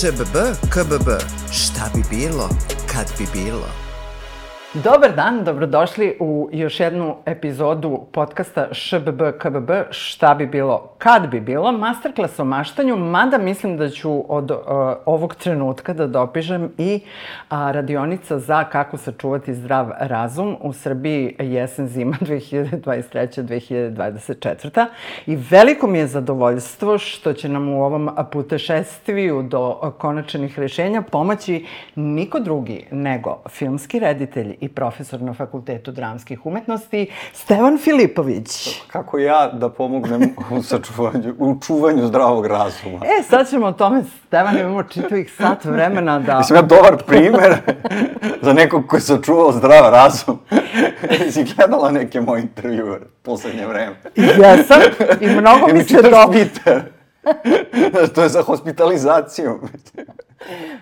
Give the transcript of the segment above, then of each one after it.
ŠBB, KBB, šta bi bilo, kad bi bilo? Dobar dan, dobrodošli u još jednu epizodu podcasta ŠBB KBB, šta bi bilo, kad bi bilo, masterclass o maštanju, mada mislim da ću od uh, ovog trenutka da dopišem i uh, radionica za kako sačuvati zdrav razum. U Srbiji jesen zima 2023-2024. I veliko mi je zadovoljstvo što će nam u ovom putešestviju do konačnih rešenja pomoći niko drugi nego filmski reditelj i profesor na Fakultetu dramskih umetnosti, Stevan Filipović. Kako ja da pomognem u sačuvanju, u čuvanju zdravog razuma? E, sad ćemo o tome, Stevan, imamo čitavih sat vremena da... Mislim ja dobar primer za nekog koji je sačuvao zdrav razum. Jesi gledala neke moje intervjue poslednje vreme? Jesam, i mnogo mi se dobro... Znaš, to je za hospitalizaciju.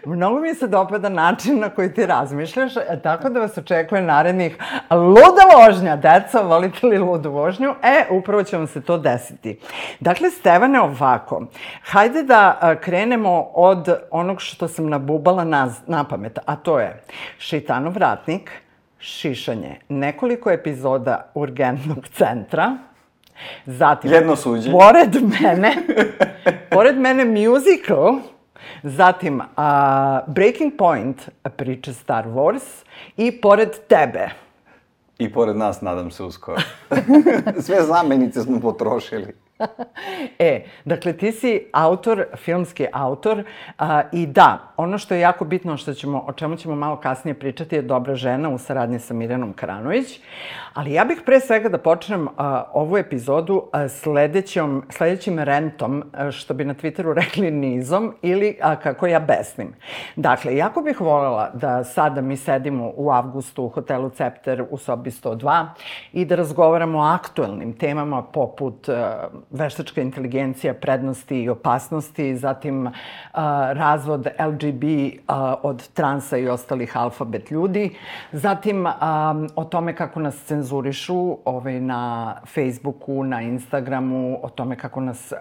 Mnogo mi se dopada način na koji ti razmišljaš, e, tako da vas očekuje narednih luda vožnja. Deca, volite li ludu vožnju? E, upravo će vam se to desiti. Dakle, Stevane, ovako. Hajde da a, krenemo od onog što sam nabubala na, na pamet, a to je Šitanov vratnik, šišanje, nekoliko epizoda urgentnog centra, Zatim, Jedno. Pored mene, pored mene musical, zatim uh, Breaking Point, priča Star Wars i pored tebe. I pored nas, nadam se, uskoro. Sve zamenice smo potrošili. e, dakle, ti si autor, filmski autor a, i da, ono što je jako bitno, što ćemo, o čemu ćemo malo kasnije pričati, je Dobra žena u saradnji sa Mirjanom Karanović. Ali ja bih pre svega da počnem a, ovu epizodu a, sledećom, sledećim rentom, a, što bi na Twitteru rekli nizom, ili a, kako ja besnim. Dakle, jako bih voljela da sada mi sedimo u avgustu u hotelu Cepter u sobi 102 i da razgovaramo o aktuelnim temama poput a, veštačka inteligencija, prednosti i opasnosti, zatim razvod LGB od transa i ostalih alfabet ljudi, zatim o tome kako nas cenzurišu ovaj, na Facebooku, na Instagramu, o tome kako nas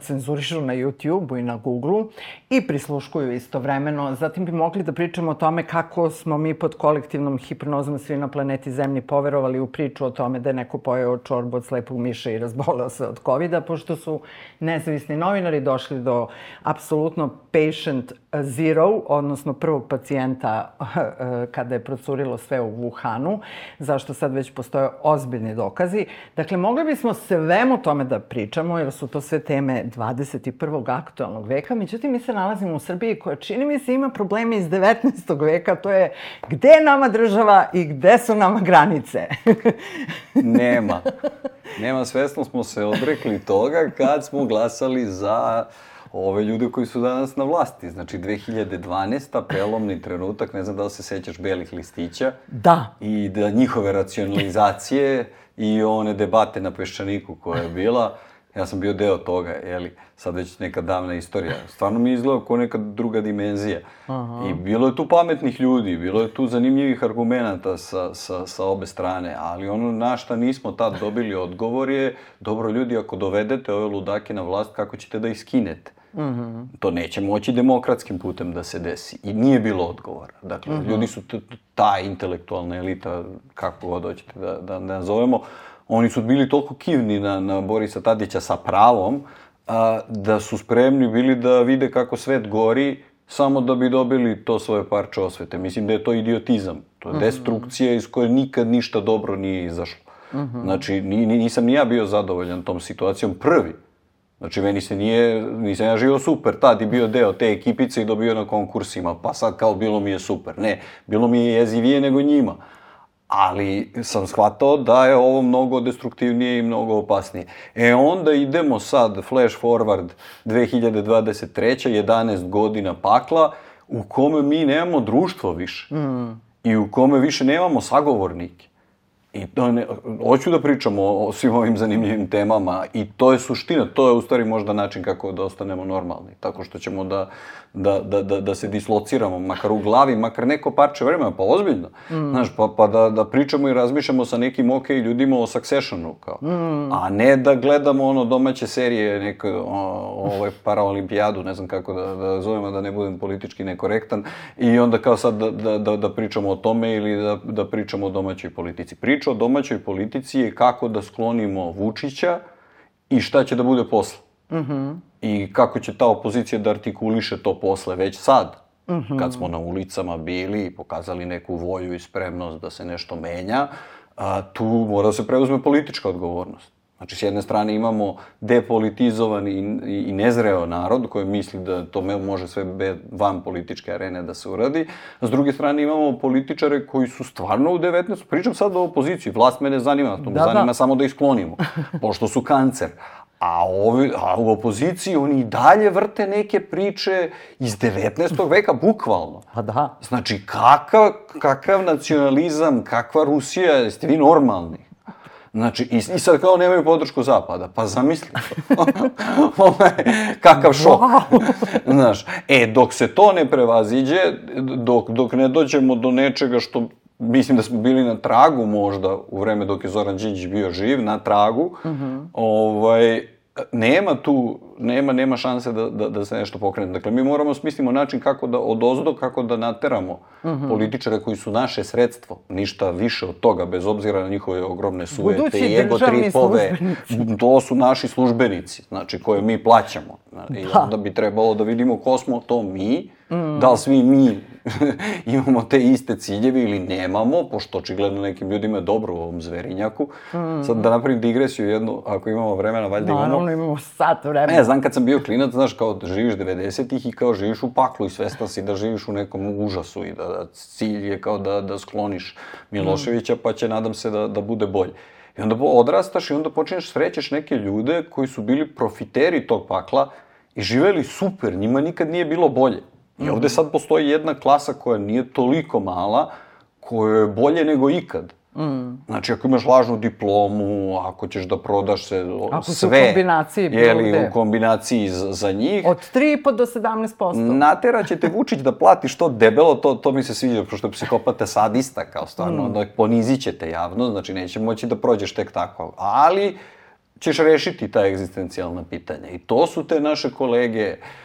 cenzurišu na YouTubeu i na Googleu i prisluškuju istovremeno. Zatim bi mogli da pričamo o tome kako smo mi pod kolektivnom hipnozom svi na planeti Zemlji poverovali u priču o tome da je neko pojeo čorbu od slepog miša i razboleo se od covid -a, pošto su nezavisni novinari došli do apsolutno patient zero, odnosno prvog pacijenta kada je procurilo sve u Wuhanu, zašto sad već postoje ozbiljni dokazi. Dakle, mogli bismo svemu tome da pričamo, jer su to sve teme 21. aktualnog veka, međutim, mi se nalazimo u Srbiji koja čini mi se ima probleme iz 19. veka, to je gde je nama država i gde su nama granice. Nema. Nema, svesno smo se odrekli toga kad smo glasali za ove ljude koji su danas na vlasti. Znači, 2012. prelomni trenutak, ne znam da li se sećaš belih listića. Da. I da njihove racionalizacije i one debate na Peščaniku koja je bila, ja sam bio deo toga, jeli, sad već neka davna istorija. Stvarno mi je izgledao kao neka druga dimenzija. Aha. I bilo je tu pametnih ljudi, bilo je tu zanimljivih argumenta sa, sa, sa obe strane, ali ono na šta nismo tad dobili odgovor je, dobro ljudi, ako dovedete ove ludake na vlast, kako ćete da ih skinete? Mm -hmm. To neće moći demokratskim putem da se desi. I nije bilo odgovora. Dakle, mm -hmm. ljudi su ta intelektualna elita, kako god hoćete da, da, da nazovemo, oni su bili toliko kivni na, na Borisa Tadića sa pravom, a, da su spremni bili da vide kako svet gori samo da bi dobili to svoje parče osvete. Mislim da je to idiotizam. To je -hmm. destrukcija iz koje nikad ništa dobro nije izašlo. Mm -hmm. Znači, ni, nisam ni ja bio zadovoljan tom situacijom prvi. Znači, meni se nije, nisam ja živio super, tad i bio deo te ekipice i dobio na konkursima, pa sad kao bilo mi je super. Ne, bilo mi je jezivije nego njima. Ali sam shvatao da je ovo mnogo destruktivnije i mnogo opasnije. E onda idemo sad, flash forward 2023. 11 godina pakla, u kome mi nemamo društvo više. Mm. I u kome više nemamo sagovornike. I to ne, hoću da pričamo o, o svim ovim zanimljivim temama i to je suština, to je u stvari možda način kako da ostanemo normalni, tako što ćemo da, da, da, da, da se dislociramo, makar u glavi, makar neko parče vremena, pa ozbiljno, mm. znaš, pa, pa da, da pričamo i razmišljamo sa nekim ok ljudima o Successionu, kao, mm. a ne da gledamo ono domaće serije, neke, ovaj paraolimpijadu, ne znam kako da, da zovemo, da ne budem politički nekorektan, i onda kao sad da, da, da, da pričamo o tome ili da, da pričamo o domaćoj politici. Priča o domaćoj politici je kako da sklonimo Vučića i šta će da bude posle. Mm -hmm. I kako će ta opozicija da artikuliše to posle već sad. Mm -hmm. Kad smo na ulicama bili i pokazali neku volju i spremnost da se nešto menja, a, tu mora da se preuzme politička odgovornost. Znači, s jedne strane imamo depolitizovan i, i nezreo narod koji misli da to može sve be, van političke arene da se uradi. A s druge strane imamo političare koji su stvarno u 19. Pričam sad o opoziciji. Vlast mene zanima, to me da, zanima da. samo da ih sklonimo, pošto su kancer. A, ovi, a u opoziciji oni i dalje vrte neke priče iz 19. veka, bukvalno. Pa da. Znači, kakav, kakav nacionalizam, kakva Rusija, jeste vi normalni? Znači, i, i sad kao nemaju podršku Zapada. Pa zamisli to. Kakav šok. Znaš, e, dok se to ne prevaziđe, dok, dok ne dođemo do nečega što mislim da smo bili na tragu možda u vreme dok je Zoran Đinđić bio živ, na tragu, mm -hmm. ovaj, nema tu, nema, nema šanse da, da, da se nešto pokrene. Dakle, mi moramo smislimo način kako da, od ozdo, kako da nateramo mhm. -huh. političare koji su naše sredstvo, ništa više od toga, bez obzira na njihove ogromne sujete Budući i ego tripove. To su naši službenici, znači, koje mi plaćamo. I da. onda bi trebalo da vidimo ko smo to mi, mm. da li svi mi imamo te iste ciljeve ili nemamo, pošto očigledno nekim ljudima je dobro u ovom zverinjaku. Mm. Sad da napravim digresiju jednu, ako imamo vremena, valjda imamo. Naravno, imamo sat vremena. Ne, znam kad sam bio klinac, znaš, kao da živiš 90-ih i kao živiš u paklu i svestan si da živiš u nekom užasu i da, da cilj je kao da, da skloniš Miloševića, pa će, nadam se, da, da bude bolje. I onda odrastaš i onda počinješ srećeš neke ljude koji su bili profiteri tog pakla i živeli super, njima nikad nije bilo bolje. I ovde sad postoji jedna klasa koja nije toliko mala, koja je bolje nego ikad. Mm. Znači, ako imaš lažnu diplomu, ako ćeš da prodaš se ako sve, u kombinaciji jeli, u kombinaciji za, za njih. Od 3,5 do 17%. Natera će te Vučić da plati što debelo, to, to mi se sviđa, pošto je psihopata sadista, kao stvarno, mm. onda ponizit će te javno, znači neće moći da prođeš tek tako. Ali ćeš rešiti ta egzistencijalna pitanja. I to su te naše kolege, uh,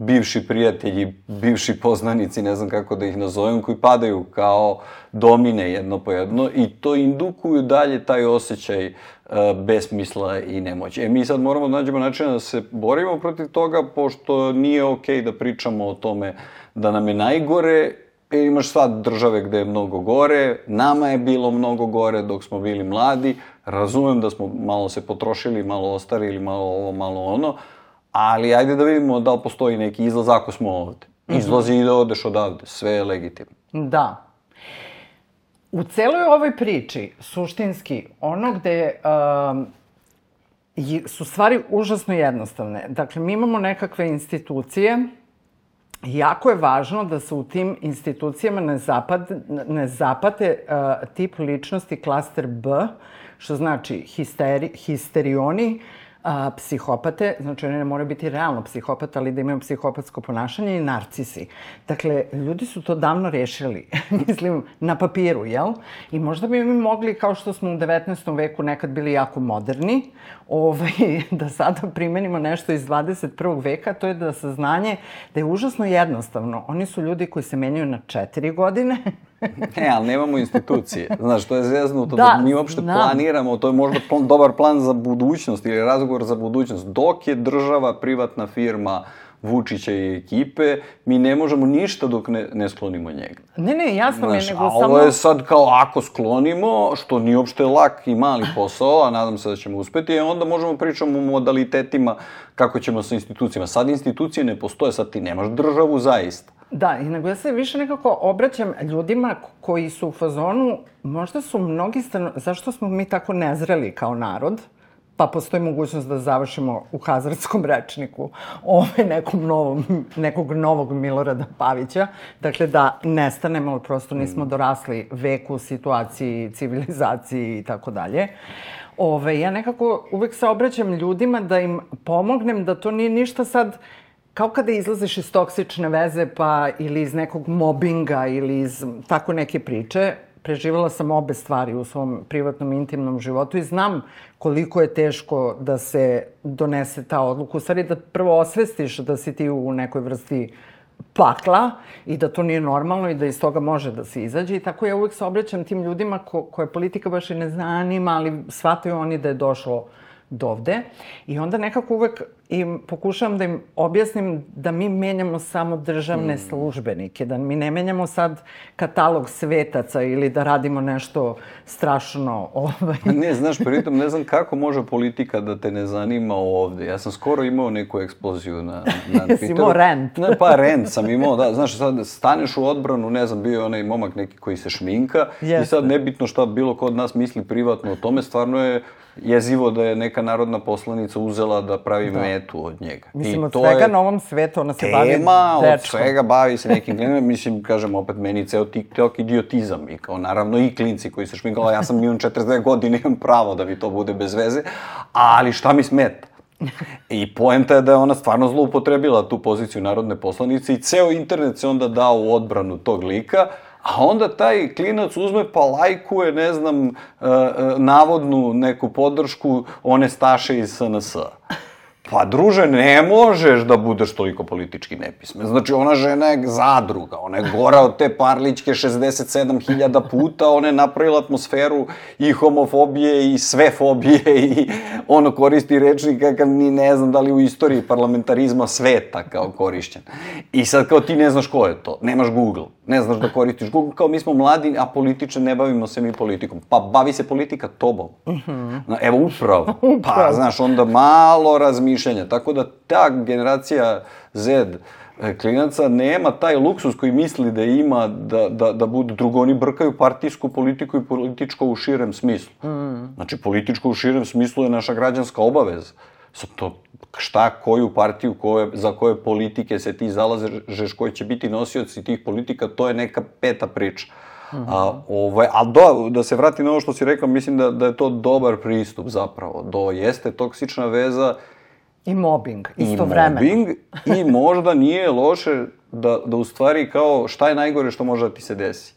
bivši prijatelji, bivši poznanici, ne znam kako da ih nazovem, koji padaju kao domine jedno po jedno i to indukuju dalje taj osjećaj uh, besmisla i nemoći. E mi sad moramo da nađemo način da se borimo protiv toga, pošto nije okej okay da pričamo o tome da nam je najgore, e, imaš sad države gde je mnogo gore, nama je bilo mnogo gore dok smo bili mladi, razumem da smo malo se potrošili, malo ostarili, malo ovo, malo ono, ali ajde da vidimo da li postoji neki izlaz ako smo ovde. Mhm. Izlazi i da odeš odavde, sve je legitimno. Da. U celoj ovoj priči, suštinski, ono gde um, su stvari užasno jednostavne. Dakle, mi imamo nekakve institucije, jako je važno da se u tim institucijama ne, zapad, ne zapate uh, tip ličnosti klaster B, što znači histeri, histerioni, a, psihopate, znači oni ne moraju biti realno psihopata, ali da imaju psihopatsko ponašanje i narcisi. Dakle, ljudi su to davno rešili, mislim, na papiru, jel? I možda bi mi mogli, kao što smo u 19. veku nekad bili jako moderni, ovaj, da sada primenimo nešto iz 21. veka, to je da saznanje da je užasno jednostavno. Oni su ljudi koji se menjaju na četiri godine, ne, ali nemamo institucije. Znaš, to je zeznuto da, da mi uopšte znam. planiramo, to je možda plan, dobar plan za budućnost ili razgovor za budućnost. Dok je država, privatna firma, Vučića i ekipe, mi ne možemo ništa dok ne, ne sklonimo njega. Ne, ne, jasno mi je, nego a samo... ovo je sad kao ako sklonimo, što nije uopšte lak i mali posao, a nadam se da ćemo uspeti, onda možemo pričamo o modalitetima kako ćemo sa institucijama. Sad institucije ne postoje, sad ti nemaš državu zaista. Da, i nego ja se više nekako obraćam ljudima koji su u fazonu, možda su mnogi stano... Zašto smo mi tako nezreli kao narod? Pa postoji mogućnost da završimo u hazardskom rečniku ovaj nekom novom, nekog novog Milorada Pavića. Dakle, da nestanemo, prosto nismo dorasli veku, situaciji, civilizaciji i tako dalje. Ove, ja nekako uvek se obraćam ljudima da im pomognem da to nije ništa sad kao kada izlaziš iz toksične veze pa ili iz nekog mobinga ili iz tako neke priče, preživala sam obe stvari u svom privatnom intimnom životu i znam koliko je teško da se donese ta odluka. U stvari da prvo osvestiš da si ti u nekoj vrsti pakla i da to nije normalno i da iz toga može da se izađe. I tako ja uvek se obraćam tim ljudima ko, koje politika baš i ne zanima, ali shvataju oni da je došlo dovde. I onda nekako uvek im pokušavam da im objasnim da mi menjamo samo državne mm. službenike, da mi ne menjamo sad katalog svetaca ili da radimo nešto strašno. Ovaj. ne, znaš, pritom ne znam kako može politika da te ne zanima ovde. Ja sam skoro imao neku eksploziju na, na Twitteru. Jesi imao rent? Ne, pa rent sam imao, da. Znaš, sad staneš u odbranu, ne znam, bio je onaj momak neki koji se šminka Jeste. i sad nebitno šta bilo ko od nas misli privatno o tome, stvarno je jezivo da je neka narodna poslanica uzela da pravi da. metu od njega. Mislim, I od svega na ovom svetu ona se tema, bavi Tema, od svega bavi se nekim klinima. Mislim, kažem, opet meni ceo TikTok idiotizam. I kao, naravno, i klinci koji se šminkala. Ja sam imam 42 godine, imam pravo da mi to bude bez veze. Ali šta mi smeta? I poenta je da je ona stvarno zloupotrebila tu poziciju narodne poslanice i ceo internet se onda dao u odbranu tog lika, A onda taj klinac uzme pa lajkuje, ne znam, uh, uh, navodnu neku podršku one staše iz SNS-a. Pa, druže, ne možeš da budeš toliko politički nepismen. Znači, ona žena je zadruga, ona je gora od te parlićke 67.000 puta, ona je napravila atmosferu i homofobije i sve fobije i ono koristi rečnik kakav ni ne znam da li u istoriji parlamentarizma sveta kao korišćen. I sad kao ti ne znaš ko je to, nemaš Google, ne znaš da koristiš Google, kao mi smo mladi, a političe ne bavimo se mi politikom. Pa bavi se politika tobom. Uh. -huh. Evo, upravo. Pa, znaš, onda malo razmišljaš mišljenja. Tako da ta generacija Z e, klinaca nema taj luksus koji misli da ima da, da, da budu drugo. Oni brkaju partijsku politiku i političko u širem smislu. Mm. Znači, političko u širem smislu je naša građanska obaveza. Sad to šta, koju partiju, koje, za koje politike se ti zalažeš, koji će biti nosioci tih politika, to je neka peta priča. Mm -hmm. A, ovaj, a do, da se vratim na ovo što si rekao, mislim da, da je to dobar pristup zapravo. Do jeste toksična veza, I mobbing, istovremeno. I mobbing, i možda nije loše da, da u stvari kao šta je najgore što može da ti se desi.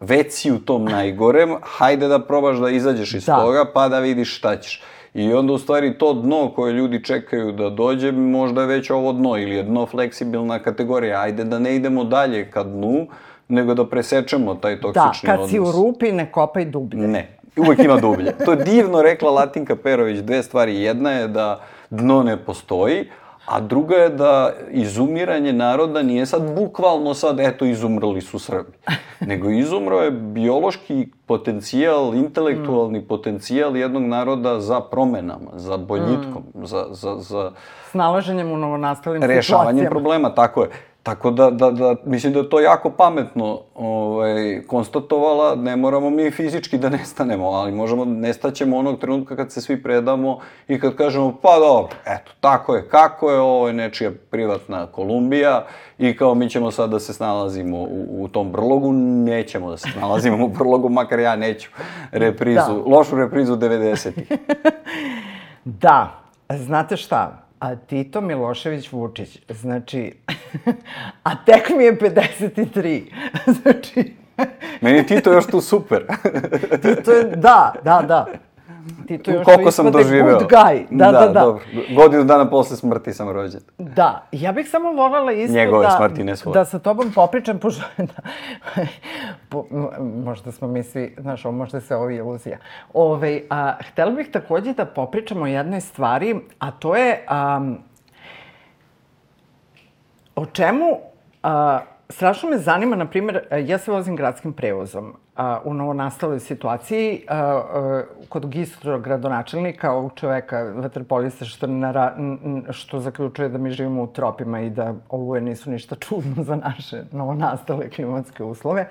Već si u tom najgorem, hajde da probaš da izađeš iz da. toga, pa da vidiš šta ćeš. I onda u stvari to dno koje ljudi čekaju da dođe, možda je već ovo dno ili je dno fleksibilna kategorija. Ajde da ne idemo dalje ka dnu, nego da presečemo taj toksični odnos. Da, kad odnos. si u rupi, ne kopaj dublje. Ne, uvek ima dublje. To je divno rekla Latinka Perović, dve stvari. Jedna je da dno ne postoji, a druga je da izumiranje naroda nije sad bukvalno sad, eto, izumrli su Srbi. Nego izumro je biološki potencijal, intelektualni mm. potencijal jednog naroda za promenama, za boljitkom, mm. za, za, za... Snalaženjem u novonastalim situacijama. Rešavanjem problema, tako je. Tako da, da, da, mislim da je to jako pametno ovaj, konstatovala, ne moramo mi fizički da nestanemo, ali možemo, nestaćemo onog trenutka kad se svi predamo i kad kažemo, pa dobro, eto, tako je, kako je, ovo je nečija privatna Kolumbija i kao mi ćemo sad da se snalazimo u, u tom brlogu, nećemo da se snalazimo u brlogu, makar ja neću reprizu, da. lošu reprizu 90-ih. da, znate šta, a Tito Milošević Vučić, znači, a tek mi je 53, znači... Meni Tito još tu super. Tito je, da, da, da. Tito još Koliko sam doživeo. good guy. Da, da, da. da. Dobro. Godinu dana posle smrti sam rođen. Da. Ja bih samo voljela isto Njegove da, smrti, ne svoje. da sa tobom popričam, pošto, po, možda smo mi svi, znaš, ovo možda se ovo iluzija. Ove, a, htela bih takođe da popričamo o jednoj stvari, a to je a, o čemu a, strašno me zanima, na primjer, ja se vozim gradskim prevozom u novonastaloj situaciji kod gistro gradonačelnika, ovog čoveka, vaterpolista, što, nara, što zaključuje da mi živimo u tropima i da ovo nisu ništa čudno za naše novonastale klimatske uslove.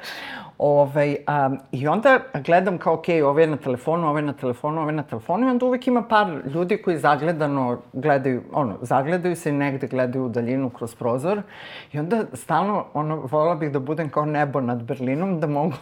Ovaj, a, I onda gledam kao, ok, ovo je na telefonu, ovo je na telefonu, ovo je na telefonu i onda uvek ima par ljudi koji zagledano gledaju, ono, zagledaju se i negde gledaju u daljinu kroz prozor i onda stalno, ono, volila bih da budem kao nebo nad Berlinom, da mogu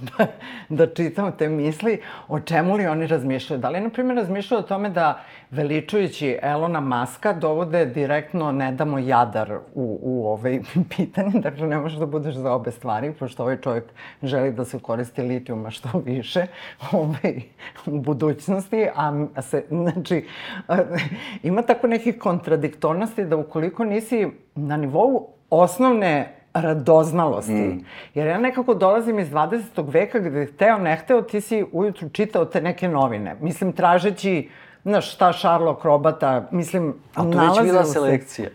da, da čitam te misli, o čemu li oni razmišljaju. Da li, na primjer, razmišljaju o tome da veličujući Elona Maska dovode direktno ne damo jadar u, u ovaj pitanje, dakle ne možeš da budeš za obe stvari, pošto ovaj čovjek želi da se koristi litijuma što više ovaj, u budućnosti, a se, znači, ima tako nekih kontradiktornosti da ukoliko nisi na nivou osnovne radoznalosti. Mm. Jer ja nekako dolazim iz 20. veka gde hteo ne hteo ti si ujutru čitao te neke novine. Mislim, tražeći, znaš, šta Sherlock robata, mislim, A to već bila selekcija.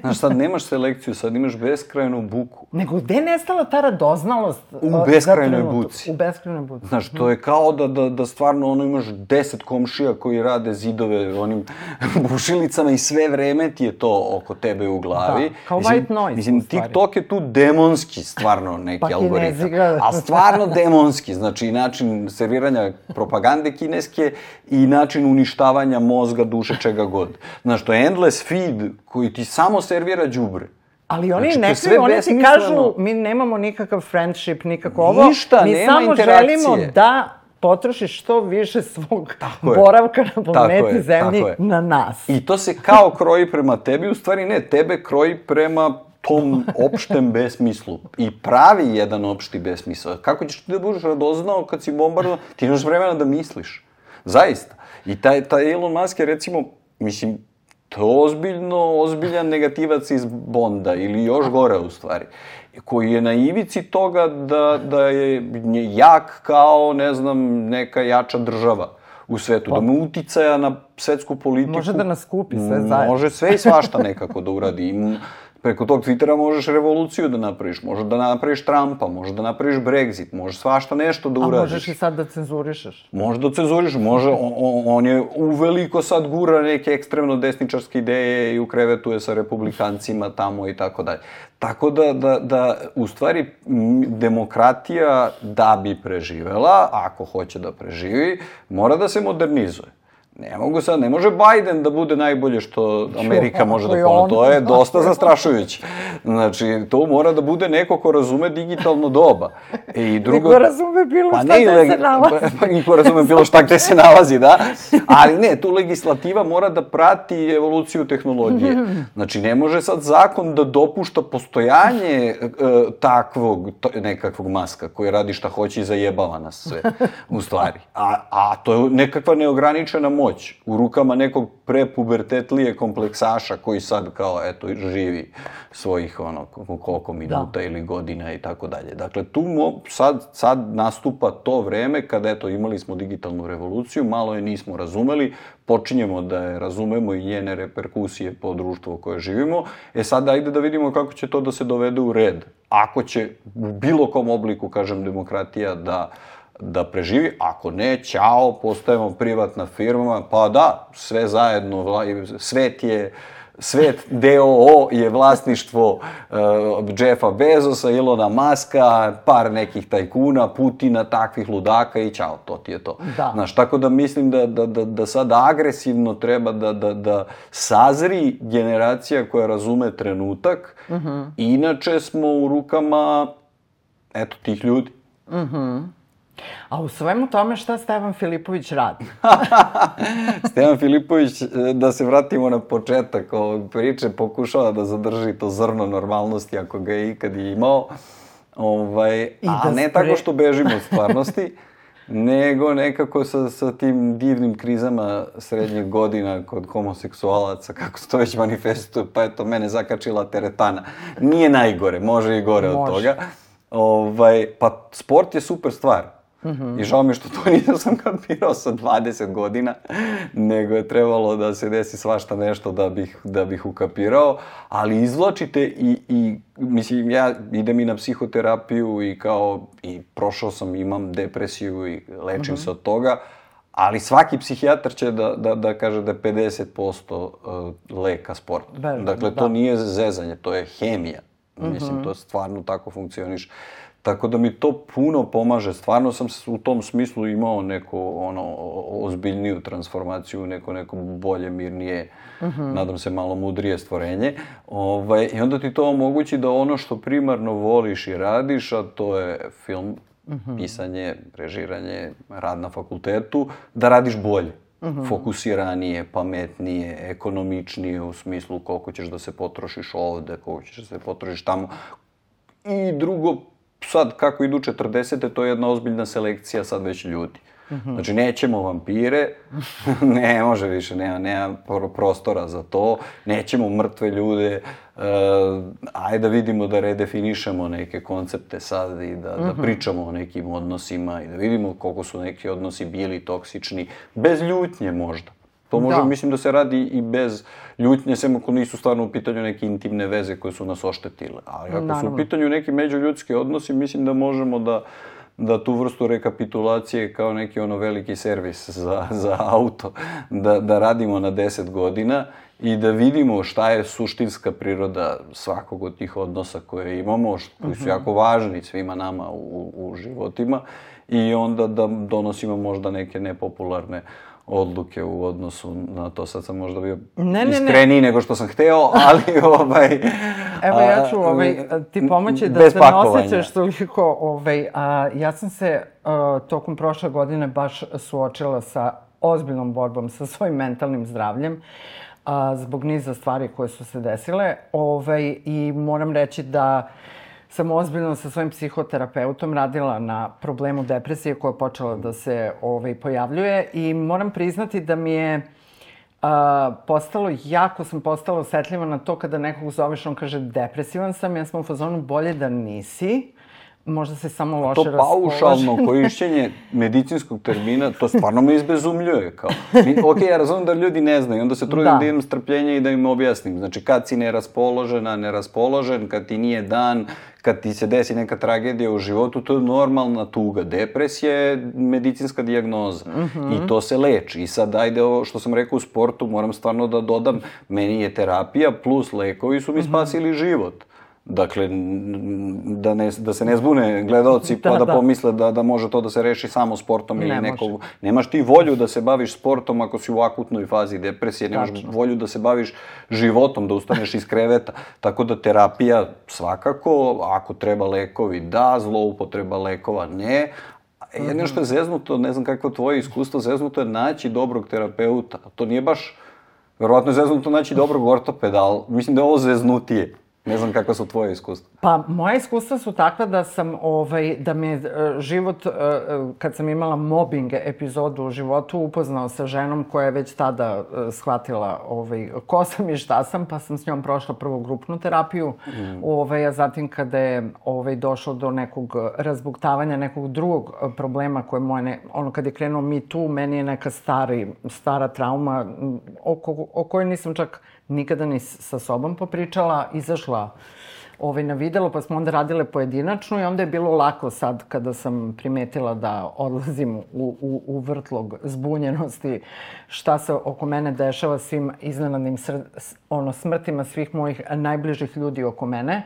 Znaš, sad nemaš selekciju, sad imaš beskrajnu buku. Nego gde je nestala ta radoznalost? U beskrajnoj buci. U beskrajnoj buci. Znaš, to je kao da, da, da stvarno ono imaš deset komšija koji rade zidove onim bušilicama i sve vreme ti je to oko tebe u glavi. Da, kao mislim, white noise. Mislim, TikTok je tu demonski stvarno neki pa algoritam. Ga... A stvarno demonski, znači i način serviranja propagande kineske i način uništavanja mozga, duše, čega god. Znaš, to je endless feed koji ti samo servira đubre. Ali oni znači, ne kriju, oni ti kažu, mi nemamo nikakav friendship, nikako ovo. Ništa, mi nema samo želimo da potrošiš što više svog tako boravka na planeti Zemlji na nas. I to se kao kroji prema tebi, u stvari ne, tebe kroji prema tom opštem besmislu. I pravi jedan opšti besmisao. Kako ćeš ti da budeš radoznao kad si bombardovan? Ti imaš vremena da misliš. Zaista. I taj, taj Elon Musk je recimo, mislim, To je ozbiljno, ozbiljan negativac iz Bonda, ili još gore u stvari, koji je na ivici toga da, da je jak kao, ne znam, neka jača država u svetu, pa, da mu uticaja na svetsku politiku. Može da nas kupi sve zajedno. Može sve i svašta nekako da uradi. Preko tog Twittera možeš revoluciju da napraviš, možeš da napraviš Trumpa, možeš da napraviš Brexit, možeš svašta nešto da uradiš. A možeš i sad da cenzurišeš. Može da cenzurišeš, može, on, on je uveliko sad gura neke ekstremno desničarske ideje i ukrevetuje sa republikancima tamo i tako dalje. Tako da, da, da, u stvari, demokratija da bi preživela, ako hoće da preživi, mora da se modernizuje. Ne mogu sad, ne može Biden da bude najbolje što Amerika može da polo. To je dosta zastrašujuće. Znači, to mora da bude neko ko razume digitalno doba. E, I drugo... Niko razume bilo pa šta ne, gde se nalazi. Pa, niko razume bilo šta gde se nalazi, da. Ali ne, tu legislativa mora da prati evoluciju tehnologije. Znači, ne može sad zakon da dopušta postojanje e, takvog, to, nekakvog maska koji radi šta hoće i zajebava nas sve, u stvari. A, a to je nekakva neograničena moć moć u rukama nekog prepubertetlije kompleksaša koji sad kao, eto, živi svojih, ono, koliko minuta da. ili godina i tako dalje. Dakle, tu mo, sad, sad nastupa to vreme kada, eto, imali smo digitalnu revoluciju, malo je nismo razumeli, počinjemo da je razumemo i njene reperkusije po društvu u koje živimo. E sad, ajde da vidimo kako će to da se dovede u red. Ako će u bilo kom obliku, kažem, demokratija da da preživi, ako ne, ćao, postajemo privatna firma, pa da, sve zajedno, svet je, svet DOO je vlasništvo uh, Jeffa Bezosa, Ilona Maska, par nekih tajkuna, Putina, takvih ludaka i ćao, to ti je to. Da. Znaš, tako da mislim da, da, da, da sad agresivno treba da, da, da sazri generacija koja razume trenutak, uh mhm. -huh. inače smo u rukama, eto, tih ljudi. Mhm. Uh -huh. A u svemu tome šta Stevan Filipović radi? Stevan Filipović, e, da se vratimo na početak ovog priče, pokušava da zadrži to zrno normalnosti ako ga je ikad imao. Ovaj, I a da ne spre... tako što bežimo od stvarnosti, nego nekako sa, sa tim divnim krizama srednjeg godina kod homoseksualaca, kako se to već manifestuje, pa eto, mene zakačila teretana. Nije najgore, može i gore može. od toga. Ovaj, pa sport je super stvar Mm -hmm. I žao mi što to nisam kapirao sa 20 godina, nego je trebalo da se desi svašta nešto da bih, da bih ukapirao, ali izvlačite i, i mislim, ja idem i na psihoterapiju i kao, i prošao sam, imam depresiju i lečim mm -hmm. se od toga, ali svaki psihijatar će da, da, da kaže da je 50% uh, leka sport. Verujem, dakle, to da. nije zezanje, to je hemija. Mm -hmm. Mislim, to stvarno tako funkcioniš. Tako da mi to puno pomaže. Stvarno sam u tom smislu imao neku ono, ozbiljniju transformaciju, neko, neko bolje, mirnije, mhm. -huh. nadam se malo mudrije stvorenje. Ovaj, I onda ti to omogući da ono što primarno voliš i radiš, a to je film, mhm. -huh. pisanje, režiranje, rad na fakultetu, da radiš bolje. Mhm. -huh. fokusiranije, pametnije, ekonomičnije u smislu koliko ćeš da se potrošiš ovde, koliko ćeš da se potrošiš tamo. I drugo, sad kako idu 40. to je jedna ozbiljna selekcija sad već ljudi. Mm -hmm. Znači, nećemo vampire, ne može više, nema, nema prostora za to, nećemo mrtve ljude, uh, ajde da vidimo da redefinišemo neke koncepte sad i da, mm -hmm. da mhm. pričamo o nekim odnosima i da vidimo koliko su neki odnosi bili toksični, bez ljutnje možda. To može, da. mislim da se radi i bez ljutnje, sem ako nisu stvarno u pitanju neke intimne veze koje su nas oštetile. Ali ako Naravno. su u pitanju neki međuljudski odnosi, mislim da možemo da da tu vrstu rekapitulacije kao neki ono veliki servis za, za auto, da, da radimo na 10 godina i da vidimo šta je suštinska priroda svakog od tih odnosa koje imamo, koji su mhm. jako važni svima nama u, u životima i onda da donosimo možda neke nepopularne odluke u odnosu na to. Sad sam možda bio ne, ne, iskreniji ne. nego što sam hteo, ali ovaj... Evo ja ću ovaj, ti pomoći da se ne osjećaš toliko. Ovaj, a, ja sam se a, tokom prošle godine baš suočila sa ozbiljnom borbom sa svojim mentalnim zdravljem a, zbog niza stvari koje su se desile. Ovaj, I moram reći da sam ozbiljno sa svojim psihoterapeutom radila na problemu depresije koja je počela da se ovaj, pojavljuje i moram priznati da mi je a, postalo, jako sam postala osetljiva na to kada nekog zoveš, on kaže depresivan sam, ja sam u fazonu bolje da nisi, možda se samo loše raspoloži. To paušalno korišćenje medicinskog termina, to stvarno me izbezumljuje. Kao. Mi, ok, ja razumem da ljudi ne znaju, onda se trudim da. da imam strpljenje i da im objasnim. Znači, kad si neraspoložena, neraspoložen, kad ti nije dan, kad ti se desi neka tragedija u životu, to je normalna tuga. Depresija je medicinska dijagnoza mm -hmm. i to se leči. I sad, ajde, ovo što sam rekao u sportu, moram stvarno da dodam, meni je terapija plus lekovi su mi mhm. spasili mm -hmm. život. Dakle, da, ne, da se ne zbune gledalci da, pa da, da pomisle da, da može to da se reši samo sportom ili ne nekog... Može. Nemaš ti volju da se baviš sportom ako si u akutnoj fazi depresije, nemaš Tačno. volju da se baviš životom, da ustaneš iz kreveta. Tako da terapija svakako, ako treba lekovi da, zloupotreba lekova ne, Jedino što je zeznuto, ne znam kakvo tvoje iskustvo, zeznuto je naći dobrog terapeuta. To nije baš, verovatno je zeznuto naći dobrog ortopeda, ali mislim da je ovo zeznutije. Ne znam kakva su tvoje iskustva. Pa, moja iskustva su takva da sam, ovaj, da mi je e, život, e, e, kad sam imala mobbing epizodu u životu, upoznao sa ženom koja je već tada shvatila ovaj, ko sam i šta sam, pa sam s njom prošla prvu grupnu terapiju, mm. ovaj, a zatim kada je ovaj, došlo do nekog razbuktavanja, nekog drugog problema koje moje, ne, ono kad je krenuo mi tu, meni je neka stari, stara trauma oko, o kojoj nisam čak nikada ni sa sobom popričala, izašla ovaj, na videlo, pa smo onda radile pojedinačno i onda je bilo lako sad kada sam primetila da odlazim u, u, u vrtlog zbunjenosti šta se oko mene dešava svim iznenadnim sr, ono, smrtima svih mojih najbližih ljudi oko mene.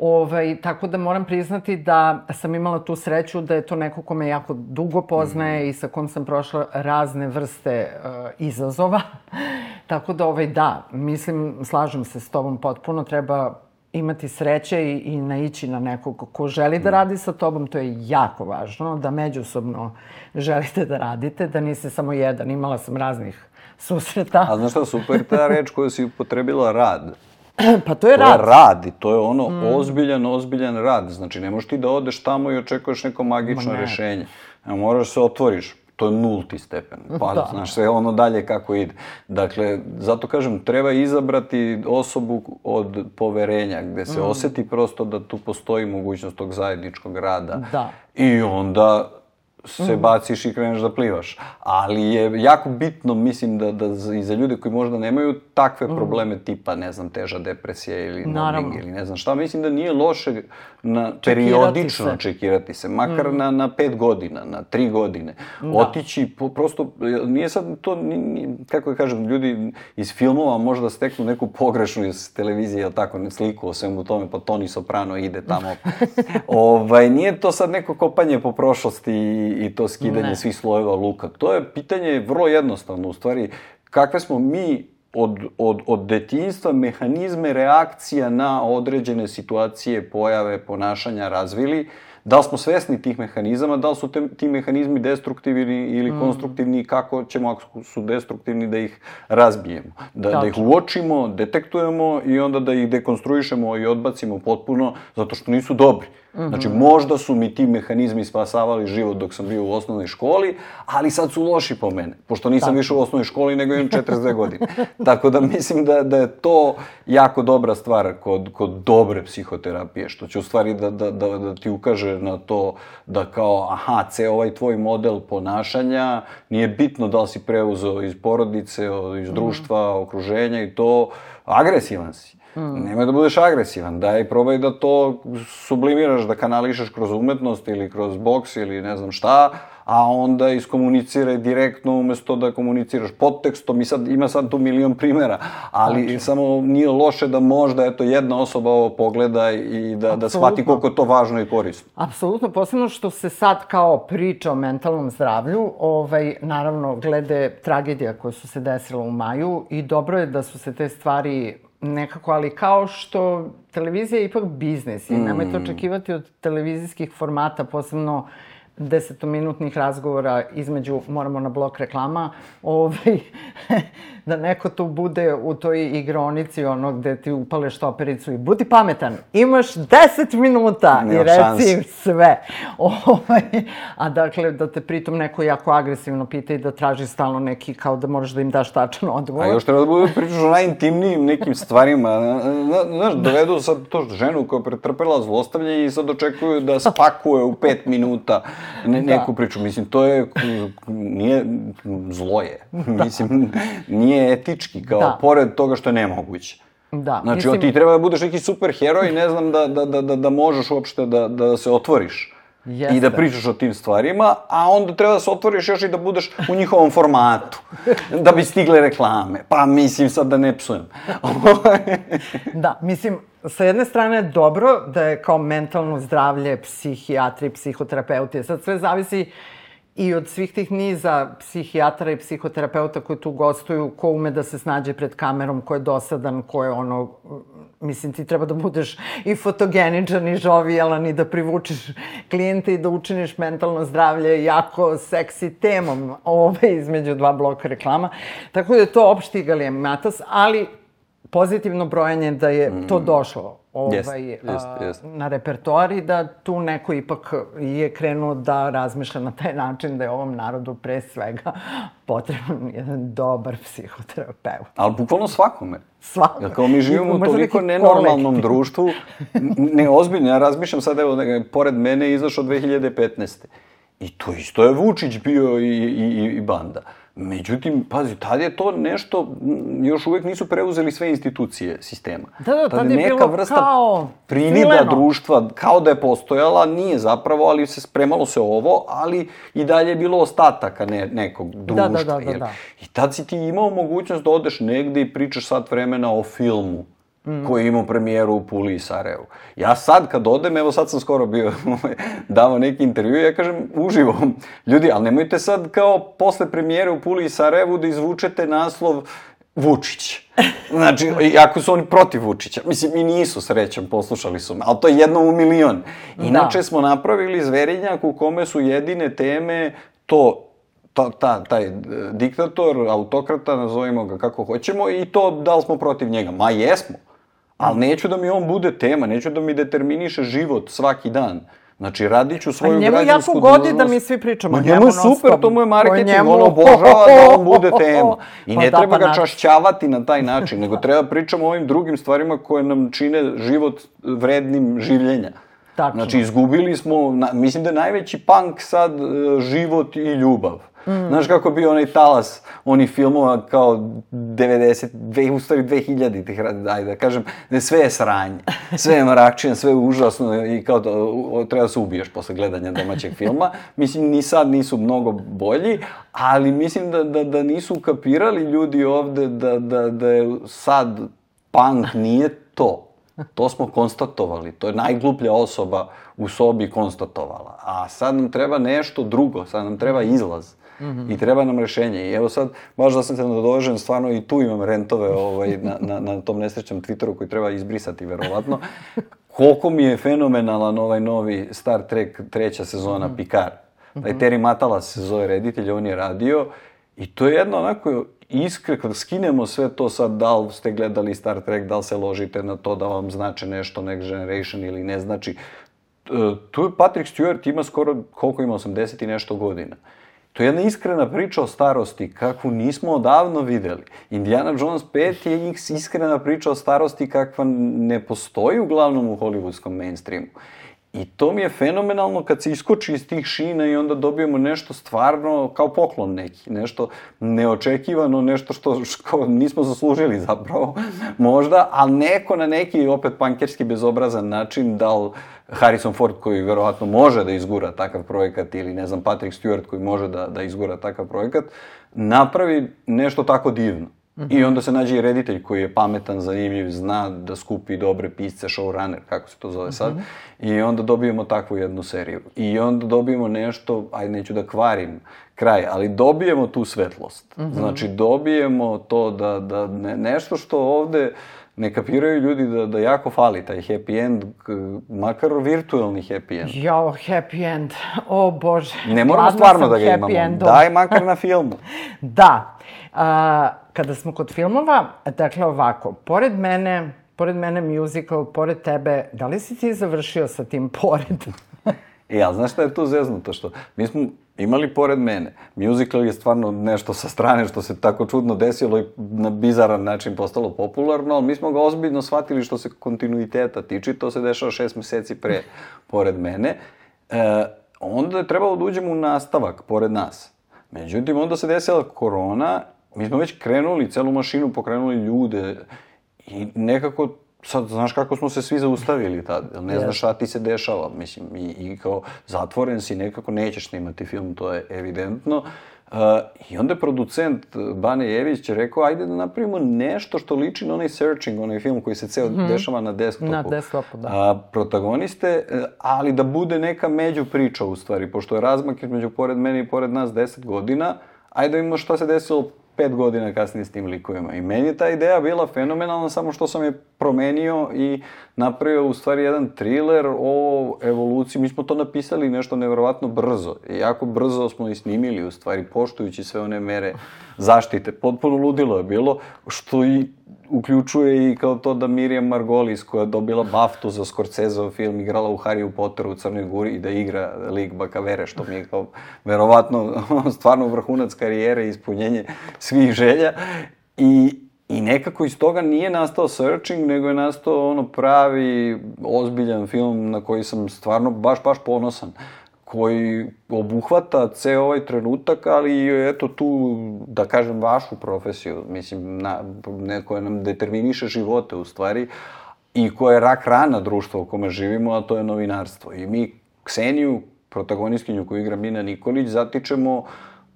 Ovaj, tako da moram priznati da sam imala tu sreću da je to neko ko me jako dugo poznaje mm. i sa kom sam prošla razne vrste uh, izazova. tako da, ovaj, da, mislim, slažem se s tobom potpuno, treba imati sreće i, i naići na nekog ko želi da radi sa tobom, to je jako važno, da međusobno želite da radite, da niste samo jedan. Imala sam raznih susreta. A znaš šta, super ta reč koju si upotrebila rad. Pa to je rad. To je rad i to je ono mm. ozbiljan, ozbiljan rad. Znači, ne možeš ti da odeš tamo i očekuješ neko magično rešenje. Ne, moraš se otvoriš. To je nulti stepen. Pa, da. znaš, sve ono dalje kako ide. Dakle, zato kažem, treba izabrati osobu od poverenja, gde se mm. oseti prosto da tu postoji mogućnost tog zajedničkog rada. Da. I onda se baciš i kreneš da plivaš. Ali je jako bitno, mislim, da, da i za ljude koji možda nemaju takve probleme tipa, ne znam, teža depresija ili Naravno. mobbing ili ne znam šta, mislim da nije loše na, periodično se. čekirati se, makar na, na pet godina, na tri godine. Otići, po, prosto, nije sad to, ni, ni, kako da kažem, ljudi iz filmova možda steknu neku pogrešnu iz televizije, jel tako, ne, sliku o svemu tome, pa Toni Soprano ide tamo. ovaj, nije to sad neko kopanje po prošlosti i, i to skidanje Ne. svih slojeva luka. To je pitanje vrlo jednostavno, u stvari, kakve smo mi od, od, od detinjstva mehanizme reakcija na određene situacije, pojave, ponašanja razvili, da li smo svesni tih mehanizama, da li su te, ti mehanizmi destruktivni ili konstruktivni i kako ćemo, ako su destruktivni, da ih razbijemo. Da, da ih uočimo, detektujemo i onda da ih dekonstruišemo i odbacimo potpuno, zato što nisu dobri. Znači, možda su mi ti mehanizmi spasavali život dok sam bio u osnovnoj školi, ali sad su loši po mene, pošto nisam više u osnovnoj školi, nego imam 42 godine. Tako da mislim da, da je to jako dobra stvar kod, kod dobre psihoterapije, što će u stvari da, da, da, da ti ukaže na to da kao, aha, ceo ovaj tvoj model ponašanja, nije bitno da li si preuzeo iz porodice, od- iz društva, okruženja i to, agresivan si. Nemoj da budeš agresivan, daj probaj da to sublimiraš, da kanališeš kroz umetnost ili kroz boks ili ne znam šta, a onda iskomuniciraj direktno umesto da komuniciraš podtekstom. I sad ima sad tu milion primera, ali samo nije loše da možda eto jedna osoba ovo pogleda i da, da shvati koliko je to važno i korisno. Apsolutno, posebno što se sad kao priča o mentalnom zdravlju, ovaj, naravno, glede tragedija koje su se desile u maju i dobro je da su se te stvari nekako, ali kao što televizija je ipak biznis i nemojte očekivati od televizijskih formata, posebno desetominutnih razgovora između, moramo na blok reklama, ovaj, da neko tu bude u toj igronici, ono gde ti upale štopericu i budi pametan, imaš 10 minuta i Nema reci im sve. Ovaj, a dakle, da te pritom neko jako agresivno pita i da traži stalno neki, kao da moraš da im daš tačan odgovor. A još treba da bude pričaš o najintimnijim nekim stvarima. Zna- Znaš, dovedu sad to ženu koja je pretrpela zlostavljanje i sad očekuju da spakuje u pet minuta ne, neku priču. Mislim, to je, nije, zlo je. Mislim, nije etički, kao Da. pored toga što je nemoguće. Da, Znači, mislim- ti treba da budeš neki super heroj, ne znam, da, da, da, da, da možeš uopšte da, da se otvoriš. Jeste. I da pričaš o tim stvarima, a onda treba da se otvoriš još i da budeš u njihovom formatu. Da bi stigle reklame. Pa mislim sad da ne psujem. Da, mislim, sa jedne strane je dobro da je kao mentalno zdravlje, psihijatri, psihoterapeuti, sad sve zavisi i od svih tih niza psihijatara i psihoterapeuta koji tu gostuju, ko ume da se snađe pred kamerom, ko je dosadan, ko je ono, mislim ti treba da budeš i fotogeničan i žovijalan i da privučeš klijente i da učiniš mentalno zdravlje jako seksi temom ove između dva bloka reklama. Tako da je to opšti galijematas, ali pozitivno brojanje da je to došlo ovaj, jeste, a, jeste. na repertoar i da tu neko ipak je krenuo da razmišlja na taj način da je ovom narodu pre svega potreban jedan dobar psihoterapeut. Ali bukvalno svakome. Svakome. Jer kao mi živimo u toliko nenormalnom kolektiv. društvu, n- ne ozbiljno, ja razmišljam sad, evo, ne, pored mene je izašao 2015. I to isto je Vučić bio i, i, i banda. Međutim, pazi, tad je to nešto, još uvek nisu preuzeli sve institucije sistema. Da, da, tad je neka bilo vrsta kao privida svileno. društva, kao da je postojala, nije zapravo, ali se spremalo se ovo, ali i dalje je bilo ostataka ne, nekog društva. da, da, da, jel? da. I tad si ti imao mogućnost da odeš negde i pričaš sat vremena o filmu koji je imao premijeru u Puli i Sarajevu. Ja sad kad odem, evo sad sam skoro bio davao neki intervju, ja kažem uživo, ljudi, ali nemojte sad kao posle premijere u Puli i Sarajevu da izvučete naslov Vučić. Znači, iako su oni protiv Vučića. Mislim, i nisu, srećom, poslušali su me, ali to je jedno u milion. Inače smo napravili zverinjak u kome su jedine teme to ta, ta, taj e, diktator, autokrata, nazovimo ga kako hoćemo, i to da li smo protiv njega. Ma jesmo, ali neću da mi on bude tema, neću da mi determiniše život svaki dan. Znači, radit ću svoju njemu građansku jako godi dužnost. da mi svi pričamo Ma njemu njemu je super, to mu je marketing, je njemu- on obožava da on bude tema. I Pa ne da, treba pa ga čašćavati na taj način, nego treba pričamo o ovim drugim stvarima koje nam čine život vrednim življenja. Tačno. Znači, izgubili smo, na, mislim da je najveći punk sad e, život i ljubav. Mm. Znaš kako bio onaj talas onih filmova kao 90, dve, u stvari 2000 tih, ajde da kažem, da sve je sranje, sve je mrakčina, sve je užasno i kao da treba se ubiješ posle gledanja domaćeg filma. Mislim, ni sad nisu mnogo bolji, ali mislim da, da, da nisu kapirali ljudi ovde da, da, da je sad punk nije to. To smo konstatovali. To je najgluplja osoba u sobi konstatovala. A sad nam treba nešto drugo, sad nam treba izlaz. Mm -hmm. I treba nam rešenje. I evo sad, baš da sam se nadovežen, stvarno i tu imam rentove ovaj, na, na, na tom nesrećnom Twitteru koji treba izbrisati, verovatno. Koliko mi je fenomenalan ovaj novi Star Trek treća sezona mm -hmm. Picard. Taj Terry Matalas se zove reditelj, on je radio i to je jedno onako iskre, kada skinemo sve to sad, da li ste gledali Star Trek, da li se ložite na to da vam znači nešto Next Generation ili ne znači, e, tu je Patrick Stewart ima skoro, koliko ima, 80 i nešto godina. To je jedna iskrena priča o starosti, kakvu nismo odavno videli. Indiana Jones 5 je iskrena priča o starosti kakva ne postoji uglavnom u hollywoodskom mainstreamu. I to mi je fenomenalno kad se iskoči iz tih šina i onda dobijemo nešto stvarno kao poklon neki, nešto neočekivano, nešto što, što nismo zaslužili zapravo, možda, ali neko na neki opet pankerski bezobrazan način dal Harrison Ford koji verovatno može da izgura takav projekat ili ne znam Patrick Stewart koji može da, da izgura takav projekat, napravi nešto tako divno. Mm -hmm. I onda se nađe i reditelj koji je pametan, zanimljiv, zna da skupi dobre pisce, showrunner, kako se to zove sad. Mm -hmm. I onda dobijemo takvu jednu seriju. I onda dobijemo nešto, ajde neću da kvarim kraj, ali dobijemo tu svetlost. Mm -hmm. Znači dobijemo to da, da ne, nešto što ovde ne kapiraju ljudi da, da jako fali taj happy end, makar virtualni happy end. Jao, happy end, o bože. Ne moramo Gladna stvarno da ga imamo, endom. daj makar na filmu. da, a, kada smo kod filmova, dakle ovako, pored mene, pored mene musical, pored tebe, da li si ti završio sa tim pored? e, ali znaš šta je tu zeznuto? Što mi smo imali pored mene. Musical je stvarno nešto sa strane što se tako čudno desilo i na bizaran način postalo popularno, ali mi smo ga ozbiljno shvatili što se kontinuiteta tiče, to se dešava šest meseci pre pored mene. E, onda je trebalo da uđemo u nastavak pored nas. Međutim, onda se desila korona mi smo već krenuli, celu mašinu pokrenuli ljude i nekako sad znaš kako smo se svi zaustavili tad, ne znaš šta ti se dešava, mislim, i, i kao zatvoren si, nekako nećeš snimati film, to je evidentno. Uh, I onda je producent Bane Jević rekao, ajde da napravimo nešto što liči na onaj Searching, onaj film koji se ceo mm -hmm. dešava na desktopu. Na desktopu, da. A, protagoniste, e, ali da bude neka među priča u stvari, pošto je razmak između pored mene i pored nas 10 godina, ajde da vidimo šta se desilo pet godina kasnije s tim likovima. I meni je ta ideja bila fenomenalna, samo što sam je promenio i napravio u stvari jedan thriller o evoluciji. Mi smo to napisali nešto nevjerovatno brzo. I jako brzo smo i snimili, u stvari, poštujući sve one mere zaštite. Potpuno ludilo je bilo, što i uključuje i kao to da Miriam Margolis, koja je dobila baftu za Scorseseov film, igrala u Harry Potteru u Crnoj Guri i da igra lik Bakavere, što mi je kao verovatno stvarno vrhunac karijere i ispunjenje svih želja. I, I nekako iz toga nije nastao Searching, nego je nastao ono pravi, ozbiljan film na koji sam stvarno baš, baš ponosan koji obuhvata ceo ovaj trenutak, ali eto tu, da kažem, vašu profesiju, mislim, na, ne, koja nam determiniše živote u stvari, i koja je rak rana društva u kome živimo, a to je novinarstvo. I mi Kseniju, protagonistkinju koju igra Mina Nikolić, zatičemo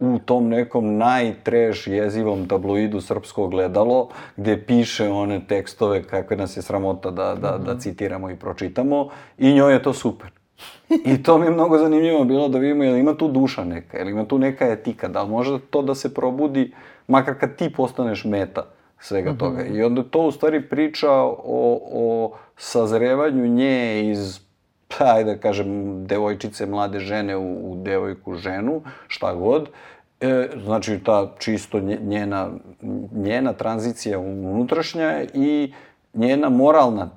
u tom nekom najtreš jezivom tabloidu Srpsko gledalo, gde piše one tekstove kakve nas je sramota da, da, da citiramo i pročitamo i njoj je to super. I to mi je mnogo zanimljivo bilo da vidimo, jel ima tu duša neka, jel ima tu neka etika, da li može to da se probudi, makar kad ti postaneš meta svega mm -hmm. toga. I onda to u stvari priča o, o sazrevanju nje iz ajde da kažem, devojčice, mlade žene u, u devojku ženu, šta god. E, znači, ta čisto njena, njena tranzicija unutrašnja i njena moralna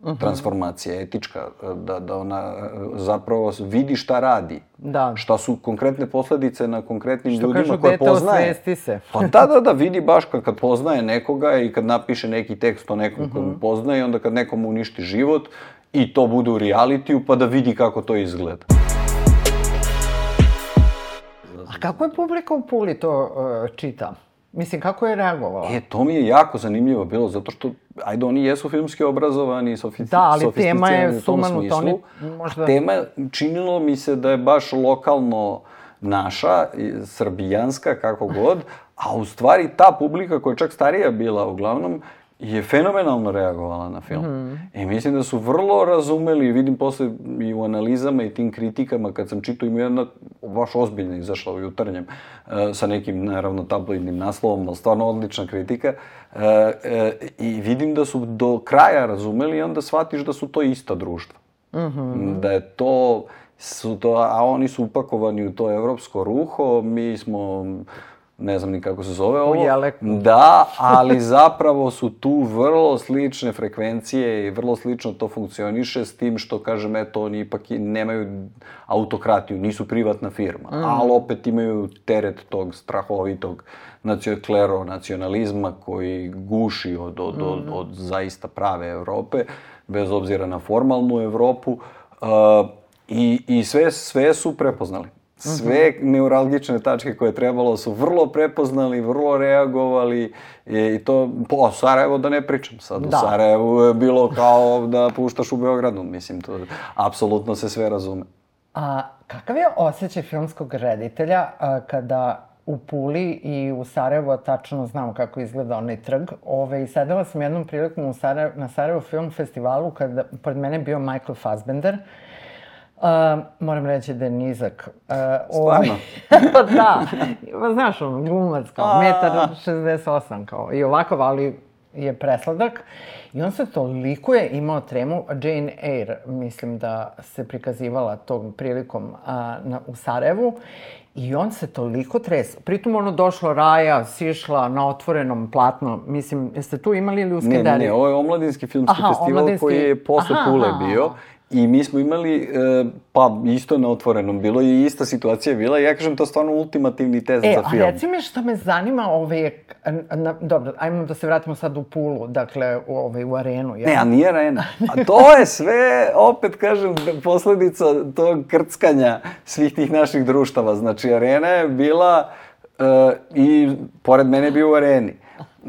uh -huh. transformacija etička, da, da ona zapravo vidi šta radi. Da. Šta su konkretne posledice na konkretnim što ljudima koje poznaje. Što kažu, se. pa da, da, da, vidi baš kad, kad poznaje nekoga i kad napiše neki tekst o nekom uh -huh. kojem poznaje, onda kad nekom uništi život i to bude u realitiju pa da vidi kako to izgleda. A kako je publika u Puli to uh, čita? Mislim, kako je reagovala? E, to mi je jako zanimljivo bilo, zato što, ajde, oni jesu filmski obrazovani, sofici, Da, ali tema je sumanuta, oni možda- A tema, činilo mi se da je baš lokalno naša, srbijanska, kako god, a u stvari ta publika koja je čak starija bila uglavnom, je fenomenalno reagovala na film. Mhm. I mislim da su vrlo razumeli, vidim posle i u analizama i tim kritikama, kad sam čitao, ima jedna baš ozbiljna izašla u jutarnjem, e, sa nekim, naravno, tabloidnim naslovom, ali stvarno odlična kritika. E, e, I vidim da su do kraja razumeli i onda shvatiš da su to ista društva. Da je to, su to, a oni su upakovani u to evropsko ruho, mi smo ne znam ni kako se zove ovo. Da, ali zapravo su tu vrlo slične frekvencije i vrlo slično to funkcioniše s tim što, kažem, eto, oni ipak nemaju autokratiju, nisu privatna firma, ali opet imaju teret tog strahovitog klero nacionalizma koji guši od, od, od, od zaista prave Evrope, bez obzira na formalnu Evropu. Uh, i, I sve, sve su prepoznali. Sve neuralgične tačke koje je trebalo su vrlo prepoznali, vrlo reagovali i, i to, po Sarajevo da ne pričam sad, Da. u Sarajevu je bilo kao da puštaš u Beogradu, mislim, to apsolutno se sve razume. A kakav je osjećaj filmskog reditelja a, kada u Puli i u Sarajevu, a tačno znamo kako izgleda onaj trg. Ove, I sedela sam jednom prilikom u Sarajevo, na Sarajevo Film Festivalu kada pored mene bio Michael Fassbender. Uh, moram reći da je nizak. Uh, Stvarno? pa da, pa znaš, ono, glumac kao, metar 68 kao, i ovakav, ali je presladak. I on se toliko je imao tremu, Jane Eyre, mislim da se prikazivala tom prilikom a, na, u Sarajevu, i on se toliko tresao. Pritom ono došlo Raja, sišla na otvorenom platno, mislim, jeste tu imali ili u Ne, Skanderi? ne, ne, ovo je omladinski filmski Aha, festival omladinski- koji je posle Aha, Pule aha, bio. aha. I mi smo imali, e, pa isto na otvorenom bilo i ista situacija je bila. Ja kažem, to je stvarno ultimativni test E, za a film. reci mi što me zanima, ove, na, na, dobro, ajmo da se vratimo sad u Pulu, dakle, u, ove, u arenu. Jel? Ne, a nije arena. A to je sve, opet kažem, posledica tog krckanja svih tih naših društava. Znači, arena je bila e, i pored mene je bio u areni.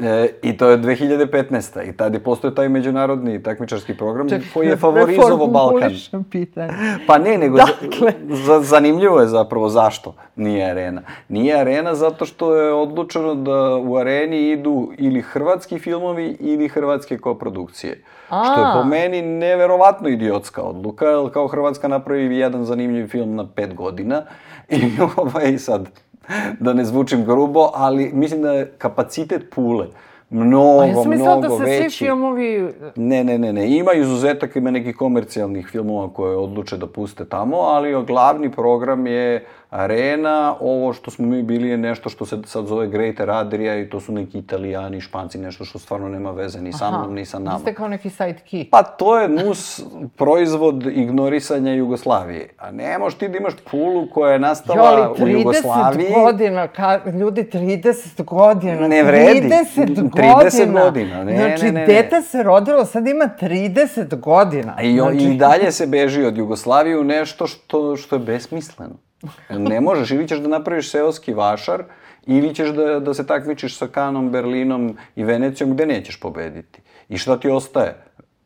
E, I to je 2015. I tad je postoje taj međunarodni takmičarski program koji je favorizovao Balkan. Pitanje. Pa ne, nego Dakle. za, za, zanimljivo je zapravo zašto nije arena. Nije arena zato što je odlučeno da u areni idu ili hrvatski filmovi ili hrvatske koprodukcije. Što je po meni neverovatno idiotska odluka, jer kao Hrvatska napravi jedan zanimljiv film na pet godina i ovaj sad, da ne zvučim grubo, ali mislim da je kapacitet Pule mnogo, A ja sam mnogo da se veći. svi filmovi... Ne, ne, ne, ne. Ima izuzetak, ima nekih komercijalnih filmova koje odluče da puste tamo, ali glavni program je Arena. Ovo što smo mi bili je nešto što se sad zove Greater Adria i to su neki italijani, španci, nešto što stvarno nema veze ni sa mnom, ni sa nama. Ste kao neki sidekick. Pa to je nus proizvod ignorisanja Jugoslavije. A ne možeš ti da imaš pulu koja je nastala Joli, u 30 Jugoslaviji. godina, ka, ljudi, 30 godina. Ne vredi. 30 30 godina. godina, ne, znači, ne, ne, ne. dete se rodilo, sad ima 30 godina. I, znači, I dalje se beži od Jugoslavije u nešto što, što je besmisleno. Ne možeš, ili ćeš da napraviš seoski vašar, ili ćeš da, da se takmičiš sa Kanom, Berlinom i Venecijom gde nećeš pobediti. I šta ti ostaje?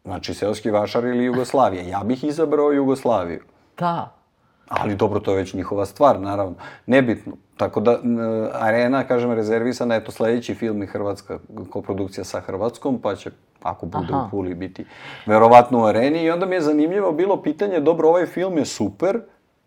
Znači, seoski vašar ili Jugoslavija. Ja bih izabrao Jugoslaviju. Da. Ali dobro, to je već njihova stvar, naravno. Nebitno. Tako da, Arena, kažem, rezervisana, eto, sledeći film je Hrvatska koprodukcija sa Hrvatskom, pa će, ako bude Aha. u Puli, biti verovatno u Areni. I onda mi je zanimljivo bilo pitanje, dobro, ovaj film je super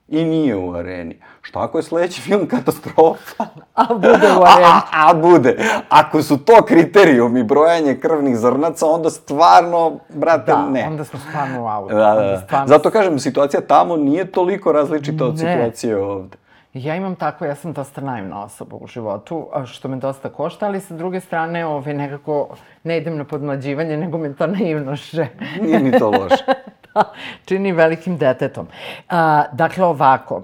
i nije u Areni. Šta ako je sledeći film katastrofa? A bude u A, areni. a, a bude. Ako su to kriterijumi brojanje krvnih zrnaca, onda stvarno, brate, Da, ne. onda smo stvarno u autu. Da, da, da. stvarno- Zato kažem, situacija tamo nije toliko različita od Ne. situacije ovde. Ja imam tako, ja sam dosta naivna osoba u životu, a što me dosta košta, ali sa druge strane ovaj, nekako ne idem na podmlađivanje, nego me ta naivnost že Nije ni to loše. da, čini velikim detetom. A, dakle, ovako,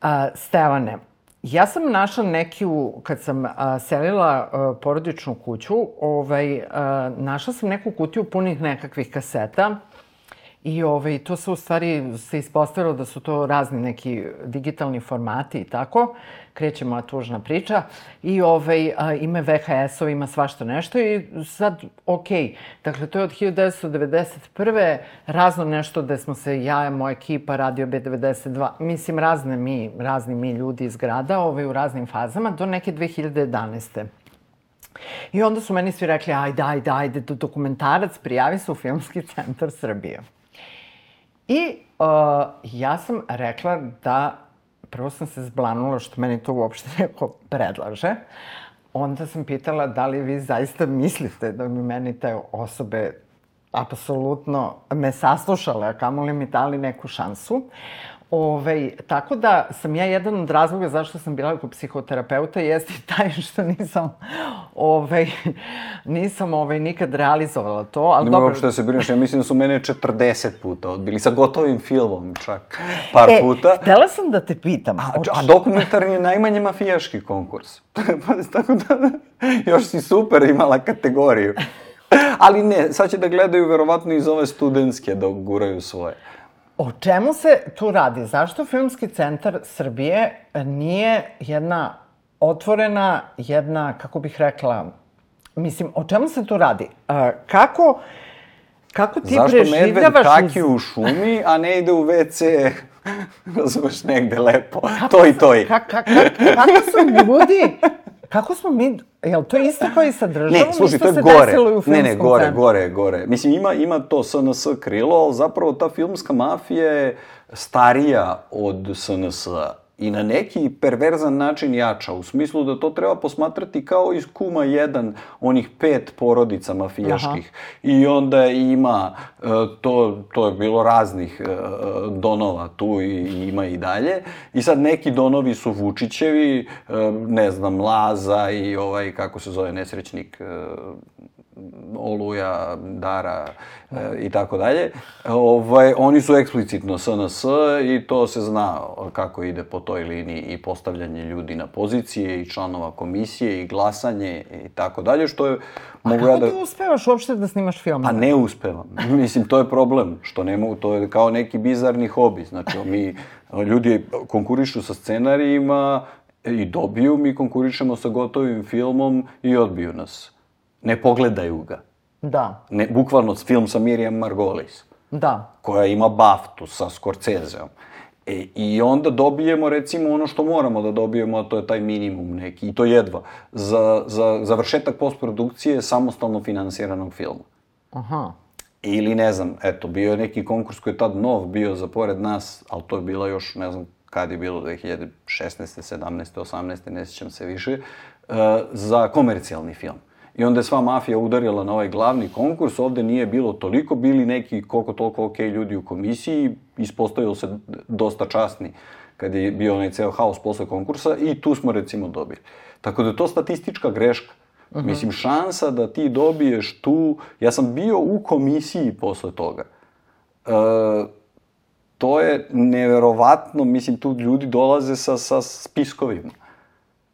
a, Stevane, ja sam našla neki, u, kad sam a, selila a, porodičnu kuću, ovaj, a, našla sam neku kutiju punih nekakvih kaseta I ovaj, to se u stvari se ispostavilo da su to razni neki digitalni formati i tako. Kreće moja tužna priča. I ovaj, a, ima VHS-ova, ima svašta nešto i sad, okej. Dakle, to je od 1991. razno nešto gde smo se, ja, moja ekipa, Radio B92, mislim, razne mi, razni mi ljudi iz grada, ovaj, u raznim fazama, do neke 2011. I onda su meni svi rekli, ajde, ajde, ajde, dokumentarac, prijavi se u Filmski centar Srbije. I uh, ja sam rekla da, prvo sam se zblanula što meni to uopšte neko predlaže, onda sam pitala da li vi zaista mislite da mi meni te osobe apsolutno me saslušale, a kamoli mi dali neku šansu. Ove, tako da sam ja jedan od razloga zašto sam bila kod psihoterapeuta jeste taj što nisam ove, nisam ove, nikad realizovala to. Ali Nema dobro... uopšte da se brineš, ja mislim da su mene 40 puta odbili, sa gotovim filmom čak, par e, puta. htela sam da te pitam. A, a dokumentarni je najmanje mafijaški konkurs. tako da, još si super imala kategoriju. Ali ne, sad će da gledaju verovatno iz ove studentske da guraju svoje. O čemu se tu radi? Zašto Filmski centar Srbije nije jedna otvorena, jedna, kako bih rekla, mislim, o čemu se tu radi? Kako, kako ti Zašto preživljavaš... Zašto medved kaki u šumi, a ne ide u WC, razumeš, negde lepo, kako, to i to i. Kako su ljudi Kako smo mi, jel to isto kao i sa državom? Ne, slušaj, to je gore. Ne, ne, gore, centru? gore, gore. Mislim, ima, ima to SNS krilo, ali zapravo ta filmska mafija je starija od SNS-a i na neki perverzan način jača, u smislu da to treba posmatrati kao iz Kuma 1, onih pet porodica mafijaških. Aha. I onda ima, e, to, to je bilo raznih e, donova tu i ima i dalje. I sad neki donovi su Vučićevi, e, ne znam, Laza i ovaj, kako se zove, nesrećnik, Oluja, Dara e, i tako dalje, ovaj, oni su eksplicitno SNS i to se zna kako ide po toj liniji i postavljanje ljudi na pozicije i članova komisije i glasanje i tako dalje, što je... A mogu kako ja da... ti uspevaš uopšte da snimaš film? Pa ne uspevam. Mislim, to je problem, što ne mogu, to je kao neki bizarni hobi. Znači, mi, ljudi konkurišu sa scenarijima i dobiju, mi konkurišemo sa gotovim filmom i odbiju nas ne pogledaju ga. Da. Ne, bukvalno film sa Miriam Margolis. Da. Koja ima baftu sa Scorseseom. E, I onda dobijemo, recimo, ono što moramo da dobijemo, a to je taj minimum neki, i to jedva, za, za završetak postprodukcije samostalno finansiranog filma. Aha. Ili, ne znam, eto, bio je neki konkurs koji je tad nov bio za pored nas, ali to je bila još, ne znam, kad je bilo, 2016. 17. 18. ne sjećam se više, uh, za komercijalni film. I onda je sva mafija udarila na ovaj glavni konkurs, ovde nije bilo toliko, bili neki koliko toliko ok ljudi u komisiji, ispostavilo se dosta časni kad je bio onaj ceo haos posle konkursa i tu smo recimo dobili. Tako da je to statistička greška. Uh mhm. -huh. Mislim, šansa da ti dobiješ tu... Ja sam bio u komisiji posle toga. E, to je neverovatno, mislim, tu ljudi dolaze sa, sa spiskovima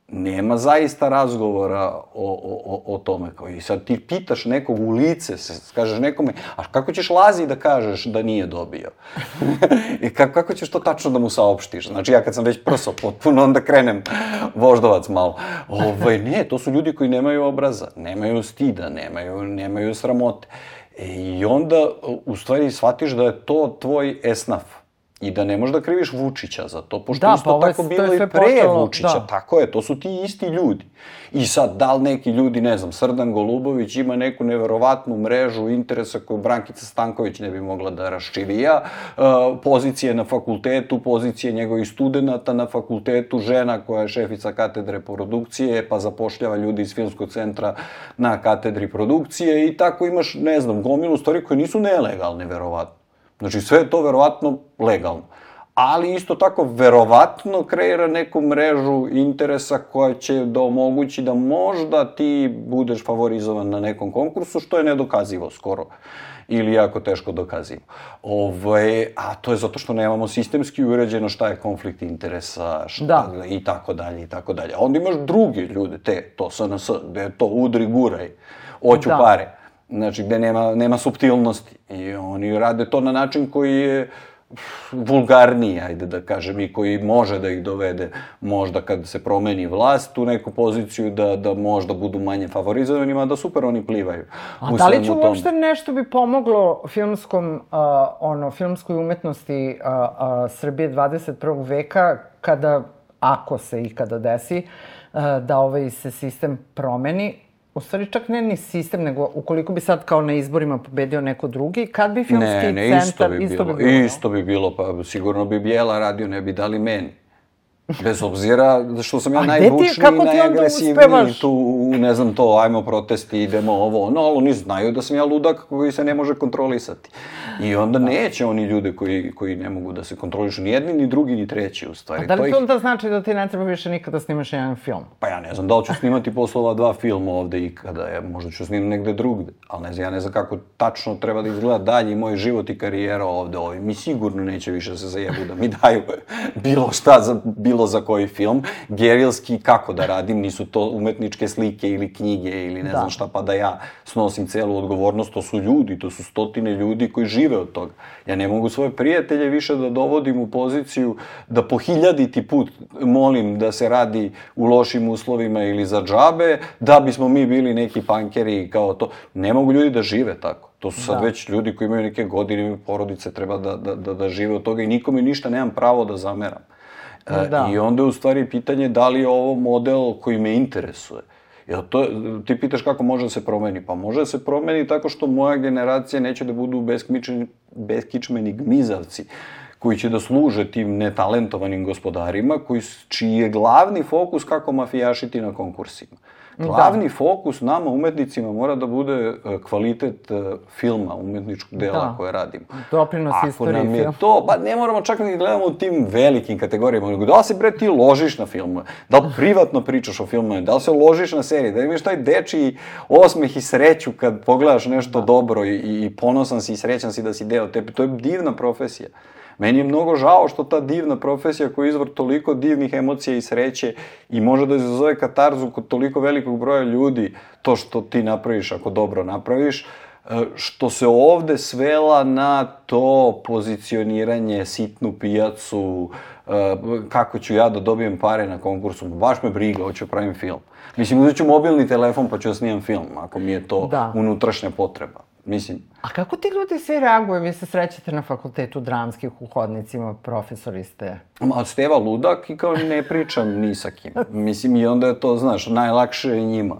nema zaista razgovora o, o, o tome. Kao I sad ti pitaš nekog u lice, se, kažeš nekome, a kako ćeš Lazi da kažeš da nije dobio? I kako, kako ćeš to tačno da mu saopštiš? Znači ja kad sam već prso potpuno, onda krenem voždovac malo. Ovaj, ne, to su ljudi koji nemaju obraza, nemaju stida, nemaju, nemaju sramote. I onda, u stvari, shvatiš da je to tvoj esnaf I da ne možeš da kriviš Vučića za to, pošto da, isto pa tako bilo i pre počelo, Vučića, da. tako je, to su ti isti ljudi. I sad, da li neki ljudi, ne znam, Srdan Golubović ima neku neverovatnu mrežu interesa koju Brankica Stanković ne bi mogla da raščivija, uh, pozicije na fakultetu, pozicije njegovih studenta na fakultetu, žena koja je šefica katedre produkcije, pa zapošljava ljudi iz filmskog centra na katedri produkcije i tako imaš, ne znam, gomilu stvari koje nisu nelegalne, verovatno. Znači, sve je to verovatno legalno. Ali isto tako, verovatno kreira neku mrežu interesa koja će da omogući da možda ti budeš favorizovan na nekom konkursu, što je nedokazivo skoro ili jako teško dokazivo. Ovaj, a to je zato što nemamo sistemski uređeno šta je konflikt interesa šta, da. i tako dalje i tako dalje. Onda imaš druge ljude, te, to SNS, gde je to udri, guraj, oću da. pare znači gde nema, nema subtilnosti. I oni rade to na način koji je vulgarniji, ajde da kažem, i koji može da ih dovede možda kad se promeni vlast u neku poziciju da, da možda budu manje favorizovanima, da super oni plivaju. A da li će uopšte nešto bi pomoglo filmskom, uh, ono, filmskoj umetnosti uh, uh, Srbije 21. veka kada, ako se ikada desi, uh, da ovaj se sistem promeni, U stvari čak ne ni sistem, nego ukoliko bi sad kao na izborima pobedio neko drugi, kad bi filmski ne, ne, centar... Isto bi, isto bi bilo. Isto bi bilo, pa sigurno bi Bijela radio, ne bi dali meni. Bez obzira što sam ja A najbučniji kako i ti najagresivniji tu, ne znam to, ajmo protesti, idemo ovo, ono, ali oni znaju da sam ja ludak koji se ne može kontrolisati. I onda neće oni ljude koji, koji ne mogu da se kontrolišu, ni jedni, ni drugi, ni treći, u stvari. A da li ih- to onda znači da ti ne treba više nikada snimaš jedan film? Pa ja ne znam da li ću snimati posle ova dva filma ovde ikada, ja, možda ću snimati negde drugde, ali ne znam, ja ne znam kako tačno treba da izgleda dalje moj život i karijera ovde, ovi mi sigurno neće više da se zajebu da mi daju bilo šta za, bilo za koji film, gerilski kako da radim, nisu to umetničke slike ili knjige ili ne Da. znam šta, pa da ja snosim celu odgovornost, to su ljudi, to su stotine ljudi koji žive od toga. Ja ne mogu svoje prijatelje više da dovodim u poziciju da po hiljaditi put molim da se radi u lošim uslovima ili za džabe, da bismo mi bili neki pankeri kao to. Ne mogu ljudi da žive tako. To su sad Da. već ljudi koji imaju neke godine, imaju porodice, treba da, da, da, da žive od toga i nikome ništa nemam pravo da zameram. E, Da. I onda je u stvari pitanje da li je ovo model koji me interesuje. Jel to, ti pitaš kako može da se promeni? Pa može da se promeni tako što moja generacija neće da budu beskičmeni, beskičmeni gmizavci koji će da služe tim netalentovanim gospodarima, koji, čiji je glavni fokus kako mafijašiti na konkursima. Glavni fokus nama, umetnicima, mora da bude e, kvalitet e, filma, umetničkog dela Da. koje radimo. Doprinos Ako istoriji nam je to, pa ne moramo čak ni da gledamo u tim velikim kategorijama, nego da se bre ti ložiš na filmove, da li privatno pričaš o filmovima, da li se ložiš na seriji, da imaš taj dečiji osmeh i sreću kad pogledaš nešto dobro i, i, i ponosan si i srećan si da si deo tebi, to je divna profesija. Meni je mnogo žao što ta divna profesija koja je izvor toliko divnih emocija i sreće i može da izazove katarzu kod toliko velikog broja ljudi, to što ti napraviš ako dobro napraviš, e, što se ovde svela na to pozicioniranje, sitnu pijacu, e, kako ću ja da dobijem pare na konkursu, baš me briga, hoću da pravim film. Mislim, uzet ću mobilni telefon pa ću da snimam film, ako mi je to Da. unutrašnja potreba. Mislim, A kako ti ljudi svi reaguju? Vi se srećete na fakultetu dramskih u hodnicima, profesori ste. Ma, Steva ludak i kao ne pričam ni sa kim. Mislim, i onda je to, znaš, najlakše je njima,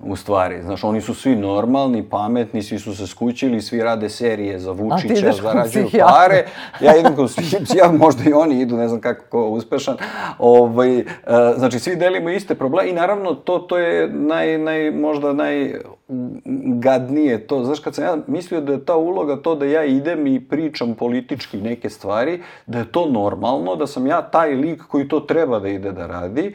u stvari. Znaš, oni su svi normalni, pametni, svi su se skućili, svi rade serije za Vučića, zarađuju pare. Ja idem kod psihijatra, možda i oni idu, ne znam kako ko uspešan. Ovaj, e, znači, svi delimo iste probleme i naravno to, to je naj, naj, možda najgadnije to. Znaš, kad sam ja mislio da je ta uloga to da ja idem i pričam politički neke stvari, da je to normalno, da sam ja taj lik koji to treba da ide da radi,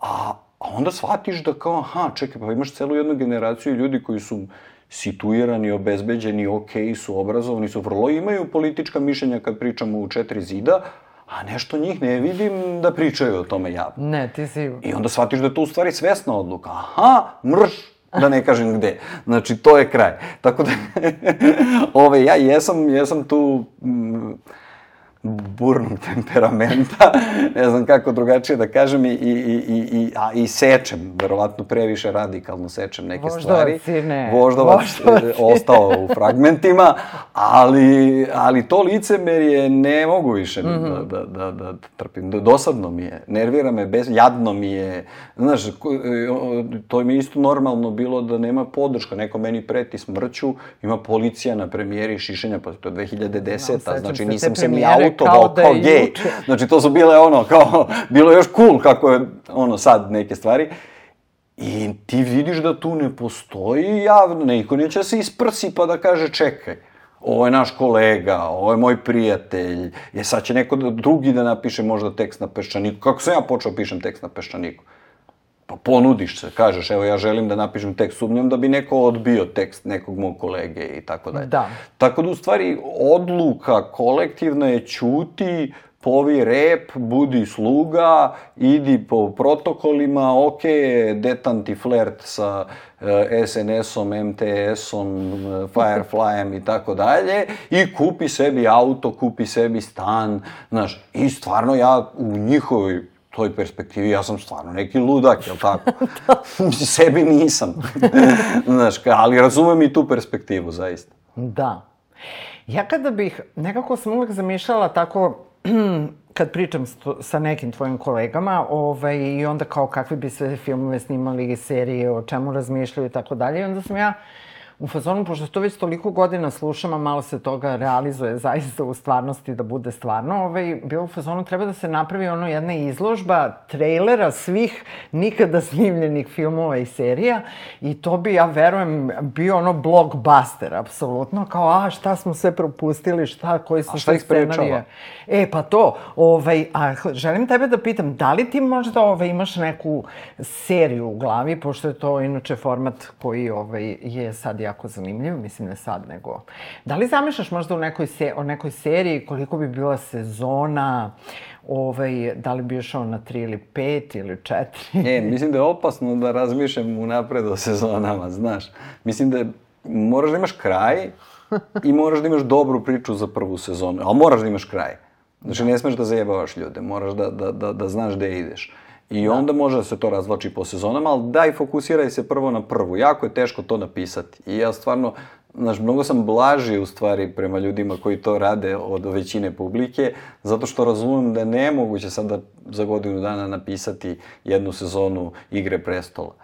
a, a onda shvatiš da kao, aha, čekaj, pa imaš celu jednu generaciju ljudi koji su situirani, obezbeđeni, ok, su obrazovani, su vrlo imaju politička mišljenja kad pričamo u četiri zida, a nešto njih ne vidim da pričaju o tome javno. Ne, ti si... I onda shvatiš da je to u stvari svesna odluka. Aha, mrš, da ne kažem gde. Znači, to je kraj. Tako da, ove, ja jesam, jesam tu mm, burnog temperamenta, ne znam kako drugačije da kažem, i, i, i, i, a, i sečem, verovatno previše radikalno sečem neke Voždovac stvari. Voždovac voždovac e, sine. ostao u fragmentima, ali, ali to licemerje ne mogu više Mhm. da, da, da, da trpim. Do- Dosadno mi je, nervira me, bez, jadno mi je. Znaš, e, to mi je isto normalno bilo da nema podrška. Neko meni preti smrću, ima policija na premijeri šišenja, pa to je 2010. sećam znači nisam se ni autovao kao kao, da gej. juče. Znači to su bile ono, kao, bilo još cool kako je ono sad neke stvari. I ti vidiš da tu ne postoji javno, neko neće da se isprsi pa da kaže čekaj, ovo je naš kolega, ovo je moj prijatelj, je sad će neko da, drugi da napiše možda tekst na peščaniku. Kako sam ja počeo pišem tekst na peščaniku? Pa ponudiš se, kažeš, evo ja želim da napišem tekst, sumnjam da bi neko odbio tekst nekog mog kolege i tako dalje. Da. Tako da u stvari odluka kolektivna je ćuti, povi rep, budi sluga, idi po protokolima, ok, detanti flert sa e, SNS-om, MTS-om, e, Fireflyem i tako dalje i kupi sebi auto, kupi sebi stan, znaš, i stvarno ja u njihovoj toj perspektivi ja sam stvarno neki ludak, jel tako? Sebi nisam. Znaš, ali razumem i tu perspektivu, zaista. Da. Ja kada bih, nekako sam uvek zamišljala tako, kad pričam sa nekim tvojim kolegama, ovaj, i onda kao kakvi bi sve filmove snimali, serije, o čemu razmišljaju i tako dalje, i onda sam ja u fazonu, pošto to već toliko godina slušam, a malo se toga realizuje zaista u stvarnosti da bude stvarno, ovaj, bio u fazonu treba da se napravi ono jedna izložba trejlera svih nikada snimljenih filmova i serija i to bi, ja verujem, bio ono blockbuster, apsolutno, kao, a šta smo sve propustili, šta, koji su sve scenarije. E, pa to, ovaj, a želim tebe da pitam, da li ti možda ovaj, imaš neku seriju u glavi, pošto je to inače format koji ovaj, je sad jako zanimljiv, mislim ne sad, nego... Da li zamišljaš možda u nekoj, se, o nekoj seriji koliko bi bila sezona, ovaj, da li bi išao na tri ili pet ili četiri? E, mislim da je opasno da razmišljam unapred o sezonama, znaš. Mislim da je, moraš da imaš kraj i moraš da imaš dobru priču za prvu sezonu, ali moraš da imaš kraj. Znači, ne smeš da zajebavaš ljude, moraš da, da, da, da znaš gde ideš. I da. onda može da se to razvlači po sezonama, ali daj fokusiraj se prvo na prvu. Jako je teško to napisati. I ja stvarno, znaš, mnogo sam blaži u stvari prema ljudima koji to rade od većine publike, zato što razumem da je nemoguće sada za godinu dana napisati jednu sezonu Igre prestola.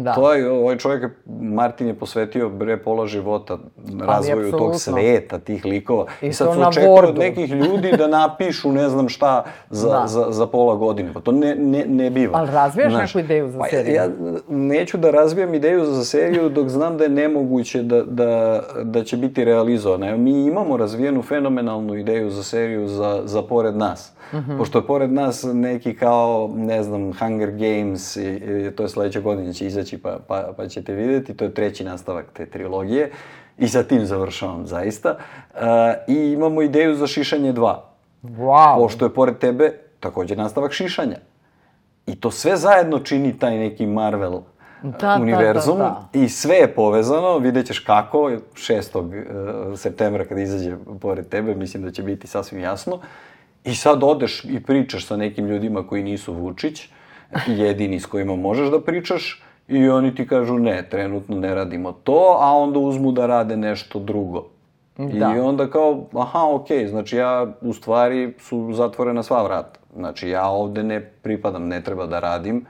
Da. To je, ovaj čovjek, Martin je posvetio bre pola života razvoju tog sveta, tih likova. I, I sad se očekuje od nekih ljudi da napišu ne znam šta za, da. za, za pola godine. Pa to ne, ne, ne biva. Ali razvijaš Znaš, neku ideju za pa, seriju? Ja, ja neću da razvijam ideju za seriju dok znam da je nemoguće da, da, da će biti realizovana. Mi imamo razvijenu fenomenalnu ideju za seriju za, za pored nas. Mm -hmm. Pošto je pored nas neki kao, ne znam, Hunger Games, i, i to je sledeće godine će izaći pa, pa, pa ćete videti, to je treći nastavak te trilogije i sa tim završavam zaista. Uh, I imamo ideju za Šišanje 2. Wow. Pošto je pored tebe takođe nastavak Šišanja. I to sve zajedno čini taj neki Marvel da, univerzum da, da, da. i sve je povezano, vidjet ćeš kako, 6. Uh, septembra kada izađe pored tebe, mislim da će biti sasvim jasno. I sad odeš i pričaš sa nekim ljudima koji nisu Vučić, jedini s kojima možeš da pričaš, i oni ti kažu ne, trenutno ne radimo to, a onda uzmu da rade nešto drugo. Da. I onda kao, aha, okej, okay, znači ja, u stvari, su zatvorena sva vrata. Znači ja ovde ne pripadam, ne treba da radim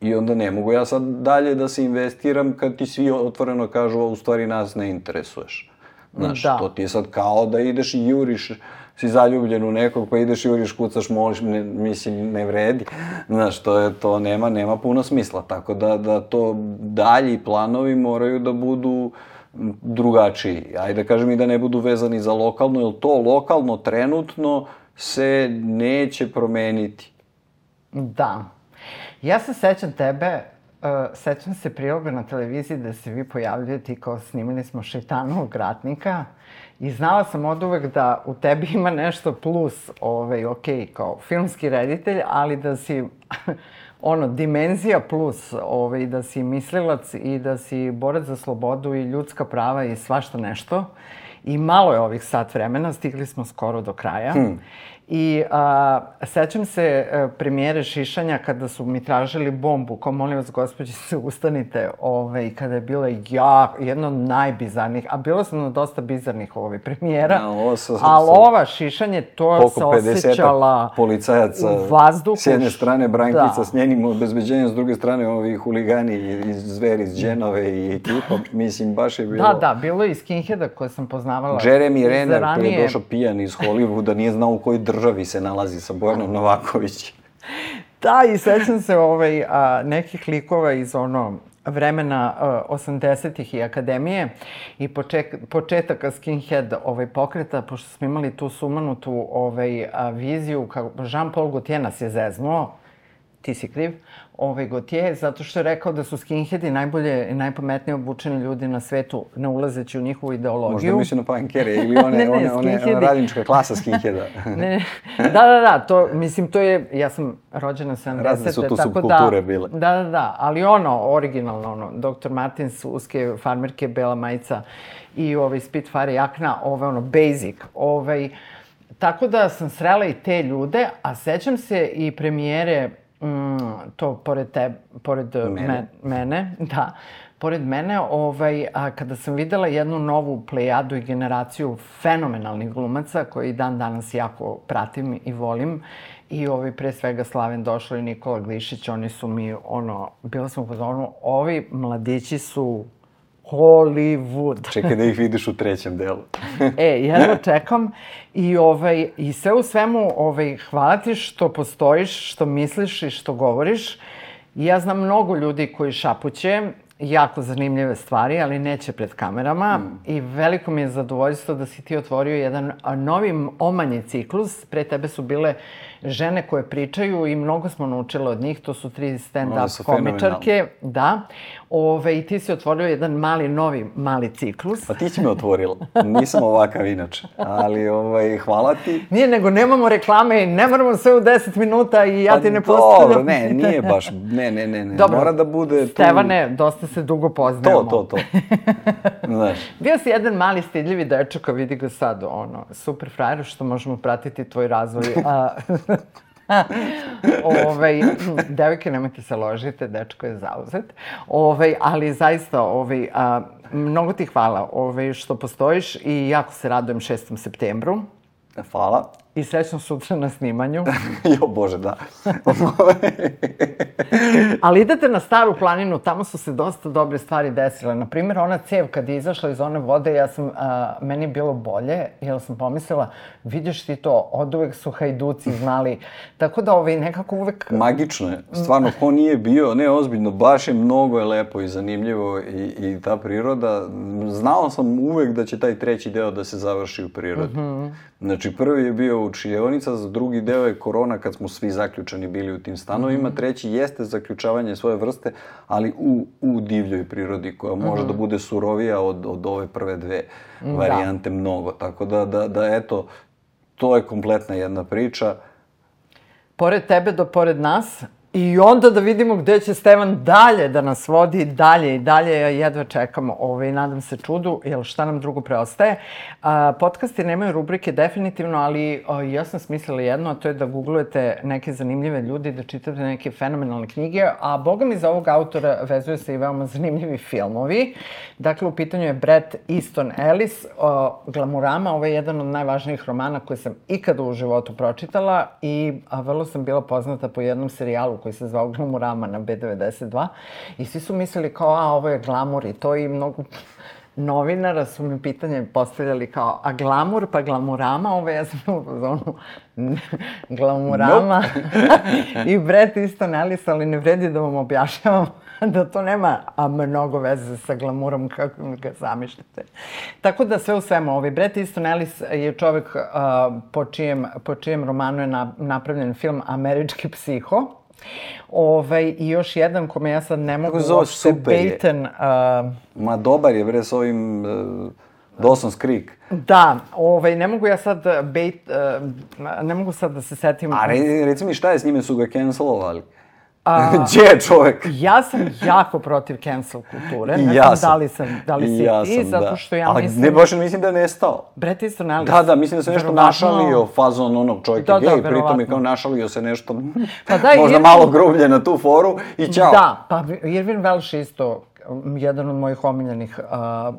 i onda ne mogu ja sad dalje da se investiram kad ti svi otvoreno kažu, a u stvari nas ne interesuješ. Znaš, da. to ti je sad kao da ideš i juriš si zaljubljen u nekog, pa ideš i uriš, kucaš, moliš, ne, mislim, ne vredi. Znaš, to, je, to nema, nema puno smisla. Tako da, da to dalji planovi moraju da budu drugačiji. Ajde kažem i da ne budu vezani za lokalno, jer to lokalno trenutno se neće promeniti. Da. Ja se sećam tebe, uh, sećam se priloga na televiziji da se vi pojavljujete i kao snimili smo Šeitanovog ratnika I znala sam od uvek da u tebi ima nešto plus, ovaj, ok, kao filmski reditelj, ali da si, ono, dimenzija plus, ovaj, da si mislilac i da si borac za slobodu i ljudska prava i svašta nešto. I malo je ovih sat vremena, stigli smo skoro do kraja. Hmm. I a, sećam se a, e, premijere Šišanja kada su mi tražili bombu, kao molim vas gospođi se ustanite, ovaj, kada je bila ja, jedna od najbizarnijih, a bilo sam na dosta bizarnih ovaj, premijera, ja, ovo sa, ali ova Šišanje, to se osjećala policajaca u vazduhu. S jedne strane Brankica da. s njenim obezbeđenjem, s druge strane ovi huligani iz Zveri, iz Dženove i ekipa, mislim, baš je bilo... Da, da, bilo je i skinheada koje sam poznavala. Jeremy Renner, koji je došao pijan iz Hollywooda, nije znao u kojoj državi se nalazi sa Bojanom Novaković. Da, i sećam se ovaj, a, nekih likova iz ono vremena uh, 80-ih i akademije i poček, početaka skinhead ovaj, pokreta, pošto smo imali tu sumanutu ovaj, a, viziju, kao Jean-Paul Gaultier nas je zeznuo, ti si kriv, ovaj Gautier, zato što je rekao da su skinheadi najbolje i najpametnije obučeni ljudi na svetu, ne ulazeći u njihovu ideologiju. Možda misli na punkere ili one, Ne, ne, one, one, one radnička klasa skinheada. ne, ne, da, da, da, to, mislim, to je, ja sam rođena 70. Razne su tu tako subkulture da, bile. Da, da, da, ali ono, originalno, ono, Dr. Martins, uske farmerke, bela majica i ovaj Spitfire jakna, ovaj, ono, basic, ovaj, tako da sam srela i te ljude, a sećam se i premijere, mm, to pored te, pored Mene. mene, mene da, pored mene, ovaj, a, kada sam videla jednu novu plejadu i generaciju fenomenalnih glumaca, koji dan danas jako pratim i volim, i ovaj, pre svega Slaven Došlo i Nikola Glišić, oni su mi, ono, bila sam u fazonu, ovi mladići su Hollywood. Čekaj da ih vidiš u trećem delu. E, jedno čekam i, ovaj, i sve u svemu ovaj, hvala ti što postojiš, što misliš i što govoriš. I ja znam mnogo ljudi koji šapuće jako zanimljive stvari, ali neće pred kamerama. Mm. I veliko mi je zadovoljstvo da si ti otvorio jedan novi omanji ciklus. Pre tebe su bile žene koje pričaju i mnogo smo naučile od njih. To su tri stand-up komičarke. Da. Ove, I ti si otvorio jedan mali, novi, mali ciklus. Pa ti si me otvorila. Nisam ovakav inače. Ali ovaj, hvala ti. Nije, nego nemamo reklame i ne moramo sve u 10 minuta i ja Pa ti ne Dobro, postavljam. ne, nije baš, ne, ne, ne, ne. Dobro. Mora da bude tu... Stevane, dosta se dugo poznajemo. To, to, to. Znaš, Bio si jedan mali stidljivi dečak, a vidi ga sad, ono, super frajer, što možemo pratiti tvoj razvoj. A, ovaj, devojke, nemojte se ložite, dečko je zauzet. Ovaj, ali zaista, ovaj, a, mnogo ti hvala ovaj, što postojiš i jako se radujem 6. septembru. hvala. I srećno sutra na snimanju. jo, bože, da. Ali idete na Staru planinu, tamo su se dosta dobre stvari desile. Naprimjer, ona cev kad je izašla iz one vode, ja sam, a, meni je bilo bolje, jer sam pomislila, vidiš ti to, od uvek su hajduci znali. Tako da ovaj, nekako uvek... Magično je. Stvarno, ko nije bio, ne ozbiljno, baš je mnogo je lepo i zanimljivo i, i ta priroda. Znao sam uvek da će taj treći deo da se završi u prirodi. Znači, prvi je bio učionica, za drugi deo je korona kad smo svi zaključani bili u tim stanovima, treći jeste zaključavanje svoje vrste, ali u, u divljoj prirodi koja može da bude surovija od, od ove prve dve varijante mnogo. Tako da, da, da eto, to je kompletna jedna priča. Pored tebe do pored nas, I onda da vidimo gde će Stevan dalje da nas vodi, dalje i dalje, ja jedva čekam, ovaj, nadam se čudu, jer šta nam drugo preostaje. A, podcasti nemaju rubrike definitivno, ali o, ja sam smislila jedno, a to je da googlujete neke zanimljive ljudi, da čitate neke fenomenalne knjige, a boga mi za ovog autora vezuje se i veoma zanimljivi filmovi. Dakle, u pitanju je Bret Easton Ellis, o, Glamurama, ovo je jedan od najvažnijih romana koje sam ikada u životu pročitala i a, vrlo sam bila poznata po jednom serijalu koji se zvao Glamurama na B92 i svi su mislili kao, a ovo je glamur i to i mnogo novinara su mi pitanje postavljali kao, a glamur pa glamurama, ovo ja sam u zonu glamurama i Bret isto Ellis, ali ne vredi da vam objašnjavam da to nema a, mnogo veze sa glamurom kako mi ga zamišljate. Tako da sve u svemu, ovaj Bret Easton Ellis je čovek a, po, čijem, po čijem romanu je na, napravljen film Američki psiho. Ovaj, I još jedan kome ja sad ne mogu se zove? uopšte Super je. bejten... a, Ma dobar je bre s ovim uh, Dawson's Creek. Da, ovaj, ne mogu ja sad bejt, uh, ne mogu sad da se setim. A re, reci mi šta je s njime su ga cancelovali? Gdje je čovek? Ja sam jako protiv cancel kulture. I Ne ja znam sam. da li, sam, da li si ja ti, sam, zato da. što ja Ali mislim... ne, baš mislim da je nestao. Bret Easton Ellis. Da, da, mislim da se nešto verovatno- našalio fazon onog čovjeka Da, da, gej, pritom je kao našalio se nešto, Pa da, možda Irvin- malo grublje na tu foru i ćao. Da, pa Irvin Welsh isto jedan od mojih omiljenih uh,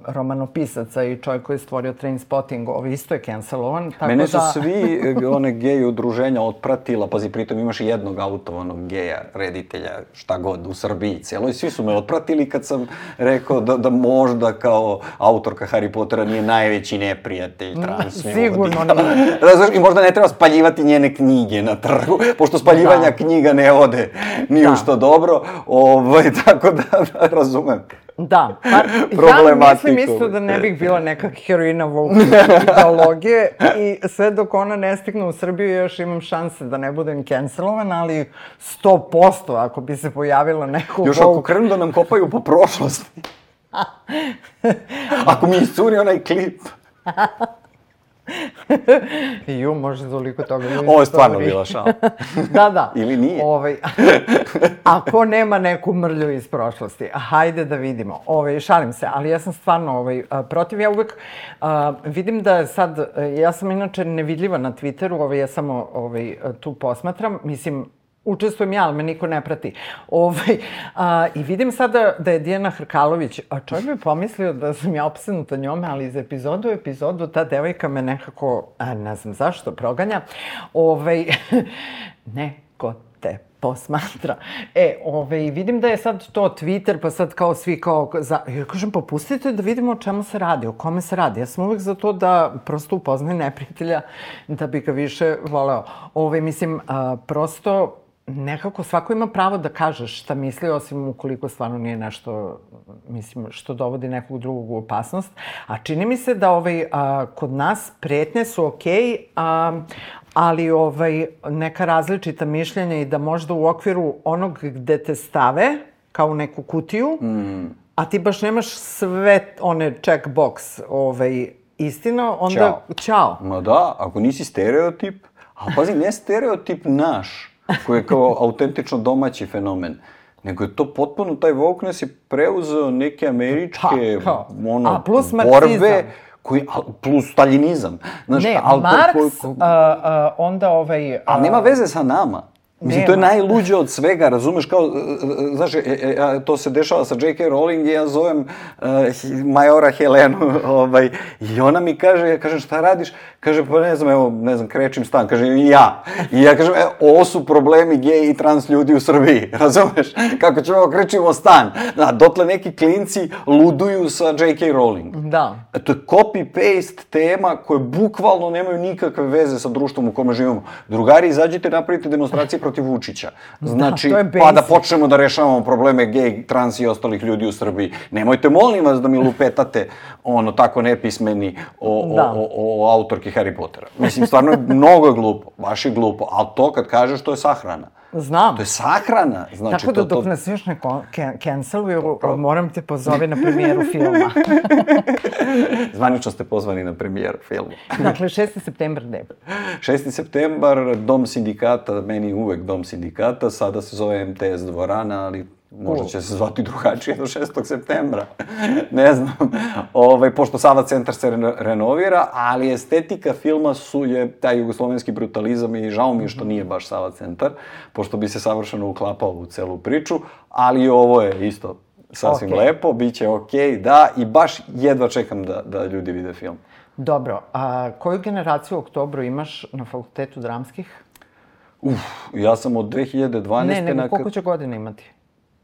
romanopisaca i čovjek koji je stvorio Trainspotting, ovaj isto je cancelovan. Tako Mene su da... svi e, one gej udruženja otpratila, pazi, pritom imaš jednog autovanog geja, reditelja, šta god, u Srbiji cijeloj. I svi su me otpratili kad sam rekao da, da možda kao autorka Harry Pottera nije najveći neprijatelj trans ljudi. sigurno Da. nije. Razumeš, I možda ne treba spaljivati njene knjige na trgu, pošto spaljivanja Da. knjiga ne ode ni u Da. što dobro. Ovaj, tako da, da razumem. Da, pa ja mislim isto da ne bih bila neka heroina ideologije i sve dok ona ne stigne u Srbiju još imam šanse da ne budem cancelovana, ali 100% ako bi se pojavila neko Još ako krenu da nam kopaju po prošlosti. ako mi iscuri onaj klip. Ju, može toliko toga. ljudi Ovo je stvarno bila šala. da, da. Ili nije? Ovaj, ako nema neku mrlju iz prošlosti, hajde da vidimo. Ovaj, šalim se, ali ja sam stvarno ovaj, protiv. Ja uvek a, vidim da sad, ja sam inače nevidljiva na Twitteru, ovaj, ja samo ovaj, tu posmatram, mislim, učestvujem ja, ali me niko ne prati. Ovaj, a, I vidim sada da je Dijana Hrkalović, a čovjek bi pomislio da sam ja opsenuta njome, ali iz epizodu u epizodu ta devojka me nekako, a, ne znam zašto, proganja. Ovaj, neko te posmatra. E, ove, vidim da je sad to Twitter, pa sad kao svi kao... Za, ja kažem, pa pustite da vidimo o čemu se radi, o kome se radi. Ja sam uvek za to da prosto upoznaj neprijatelja, da bi ga više voleo. Ove, mislim, a, prosto nekako svako ima pravo da kaže šta misli, osim ukoliko stvarno nije nešto, mislim, što dovodi nekog drugog u opasnost. A čini mi se da ovaj, a, kod nas pretnje su okej, a, ali ovaj, neka različita mišljenja i da možda u okviru onog gde te stave, kao u neku kutiju, mm. a ti baš nemaš sve one checkbox ovaj, istina, onda Ćao. ćao. Ma da, ako nisi stereotip, a pazi, ne stereotip naš, koji je kao autentično domaći fenomen, nego je to potpuno, taj wokeness je preuzeo neke američke, Pa, kao. ono, A, plus borbe, koji, a, plus staljinizam. Znaš, Ne, Marks, ko- ko- a, a, onda ovaj... a, Ali nema veze sa nama. Mislim, to je najluđe od svega, razumeš, kao, e, e, znaš, e, a, to se dešava sa J.K. Rowling i ja zovem Hi- Majora Helenu, ovaj, i ona mi kaže, ja kažem, šta radiš? Kaže, pa ne znam, evo, ne znam, krećem stan, kaže, i ja. I ja kažem, e, ovo su problemi gej i trans ljudi u Srbiji, razumeš? Kako ćemo krećemo stan? Da, dotle neki klinci luduju sa J.K. Rowling. Da. To je copy-paste tema koje bukvalno nemaju nikakve veze sa društvom u kome živimo. Drugari, izađite napravite demonstracije protiv Vučića. Znači, to je pa da počnemo da rešavamo probleme gej, trans i ostalih ljudi u Srbiji. Nemojte, molim vas, da mi lupetate ono tako nepismeni o, o, Da. o, o autorki Harry Pottera. Mislim, stvarno, mnogo je glupo, baš je glupo, ali to kad kažeš, to je sahrana. Znam. To je sahrana, znači Tako da to, to... dok nas još ne can- canceluju, moram te pozove na premijeru filma. Zvanično ste pozvani na premijeru filmu. dakle, 6. septembar ne. 6. septembar, Dom sindikata, meni uvek Dom sindikata, sada se zove MTS dvorana, ali možda će se zvati drugačije do 6. septembra. ne znam. Ovaj, pošto Sava centar se reno- renovira, ali estetika filma su je taj jugoslovenski brutalizam i žao mi je što nije baš Sava centar, pošto bi se savršeno uklapao u celu priču, ali ovo je isto sasvim Okej. lepo, bit će okej, da, i baš jedva čekam da, da ljudi vide film. Dobro, a koju generaciju u oktobru imaš na fakultetu dramskih? Uf, ja sam od 2012. Ne, nego na... koliko će godina imati?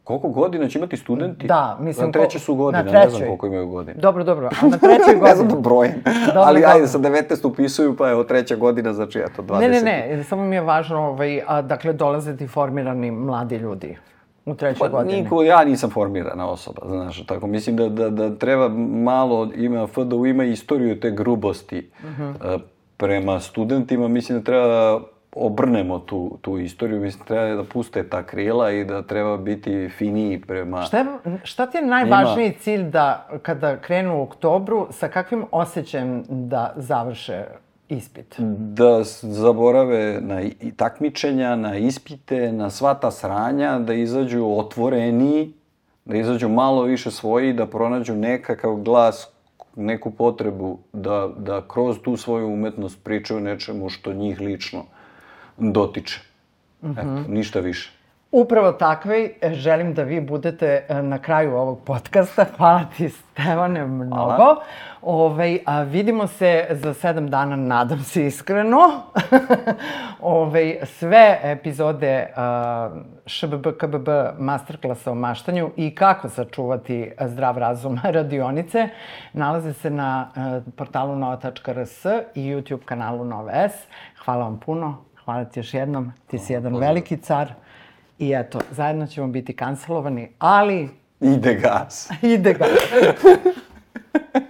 Koliko godina će imati studenti? Da, mislim, Na treće su godine, na ne znam trećoj. koliko imaju godine. Dobro, dobro, a na trećoj Ne znam da godini? brojem. Dobro, Ali dobro. ajde, sa 19 upisuju, pa evo treća godina, znači eto, 20. Ne, ne, ne, samo mi je važno, ovaj, a, dakle, dolaze ti formirani mladi ljudi u trećoj Pa godini. niko, ja nisam formirana osoba, znaš, tako mislim da, da, da treba malo, ima, FDU ima istoriju te grubosti Mhm. eh, prema studentima, mislim da treba obrnemo tu, tu istoriju, mislim treba da puste ta krila i da treba biti finiji prema... Šta, je, šta ti je najvažniji cilj da kada krenu u oktobru, sa kakvim osjećajem da završe ispit? da zaborave na takmičenja, na ispite, na sva ta sranja, da izađu otvoreni, da izađu malo više svoji, da pronađu nekakav glas, neku potrebu da, da kroz tu svoju umetnost pričaju nečemu što njih lično dotiče. Eto, ništa više. Upravo takve želim da vi budete e, na kraju ovog podcasta. Hvala ti, Stevane, mnogo. Ovaj, a vidimo se za sedam dana, nadam se iskreno. ovaj, sve epizode a, ŠBB, KBB masterklasa o maštanju i kako sačuvati zdrav razum radionice nalaze se na a, portalu nova.rs i YouTube kanalu Nova S. Hvala vam puno. Hvala ti još jednom. Ti si jedan veliki car. I eto, zajedno ćemo biti kancelovani, ali Ide gas. Ide ga.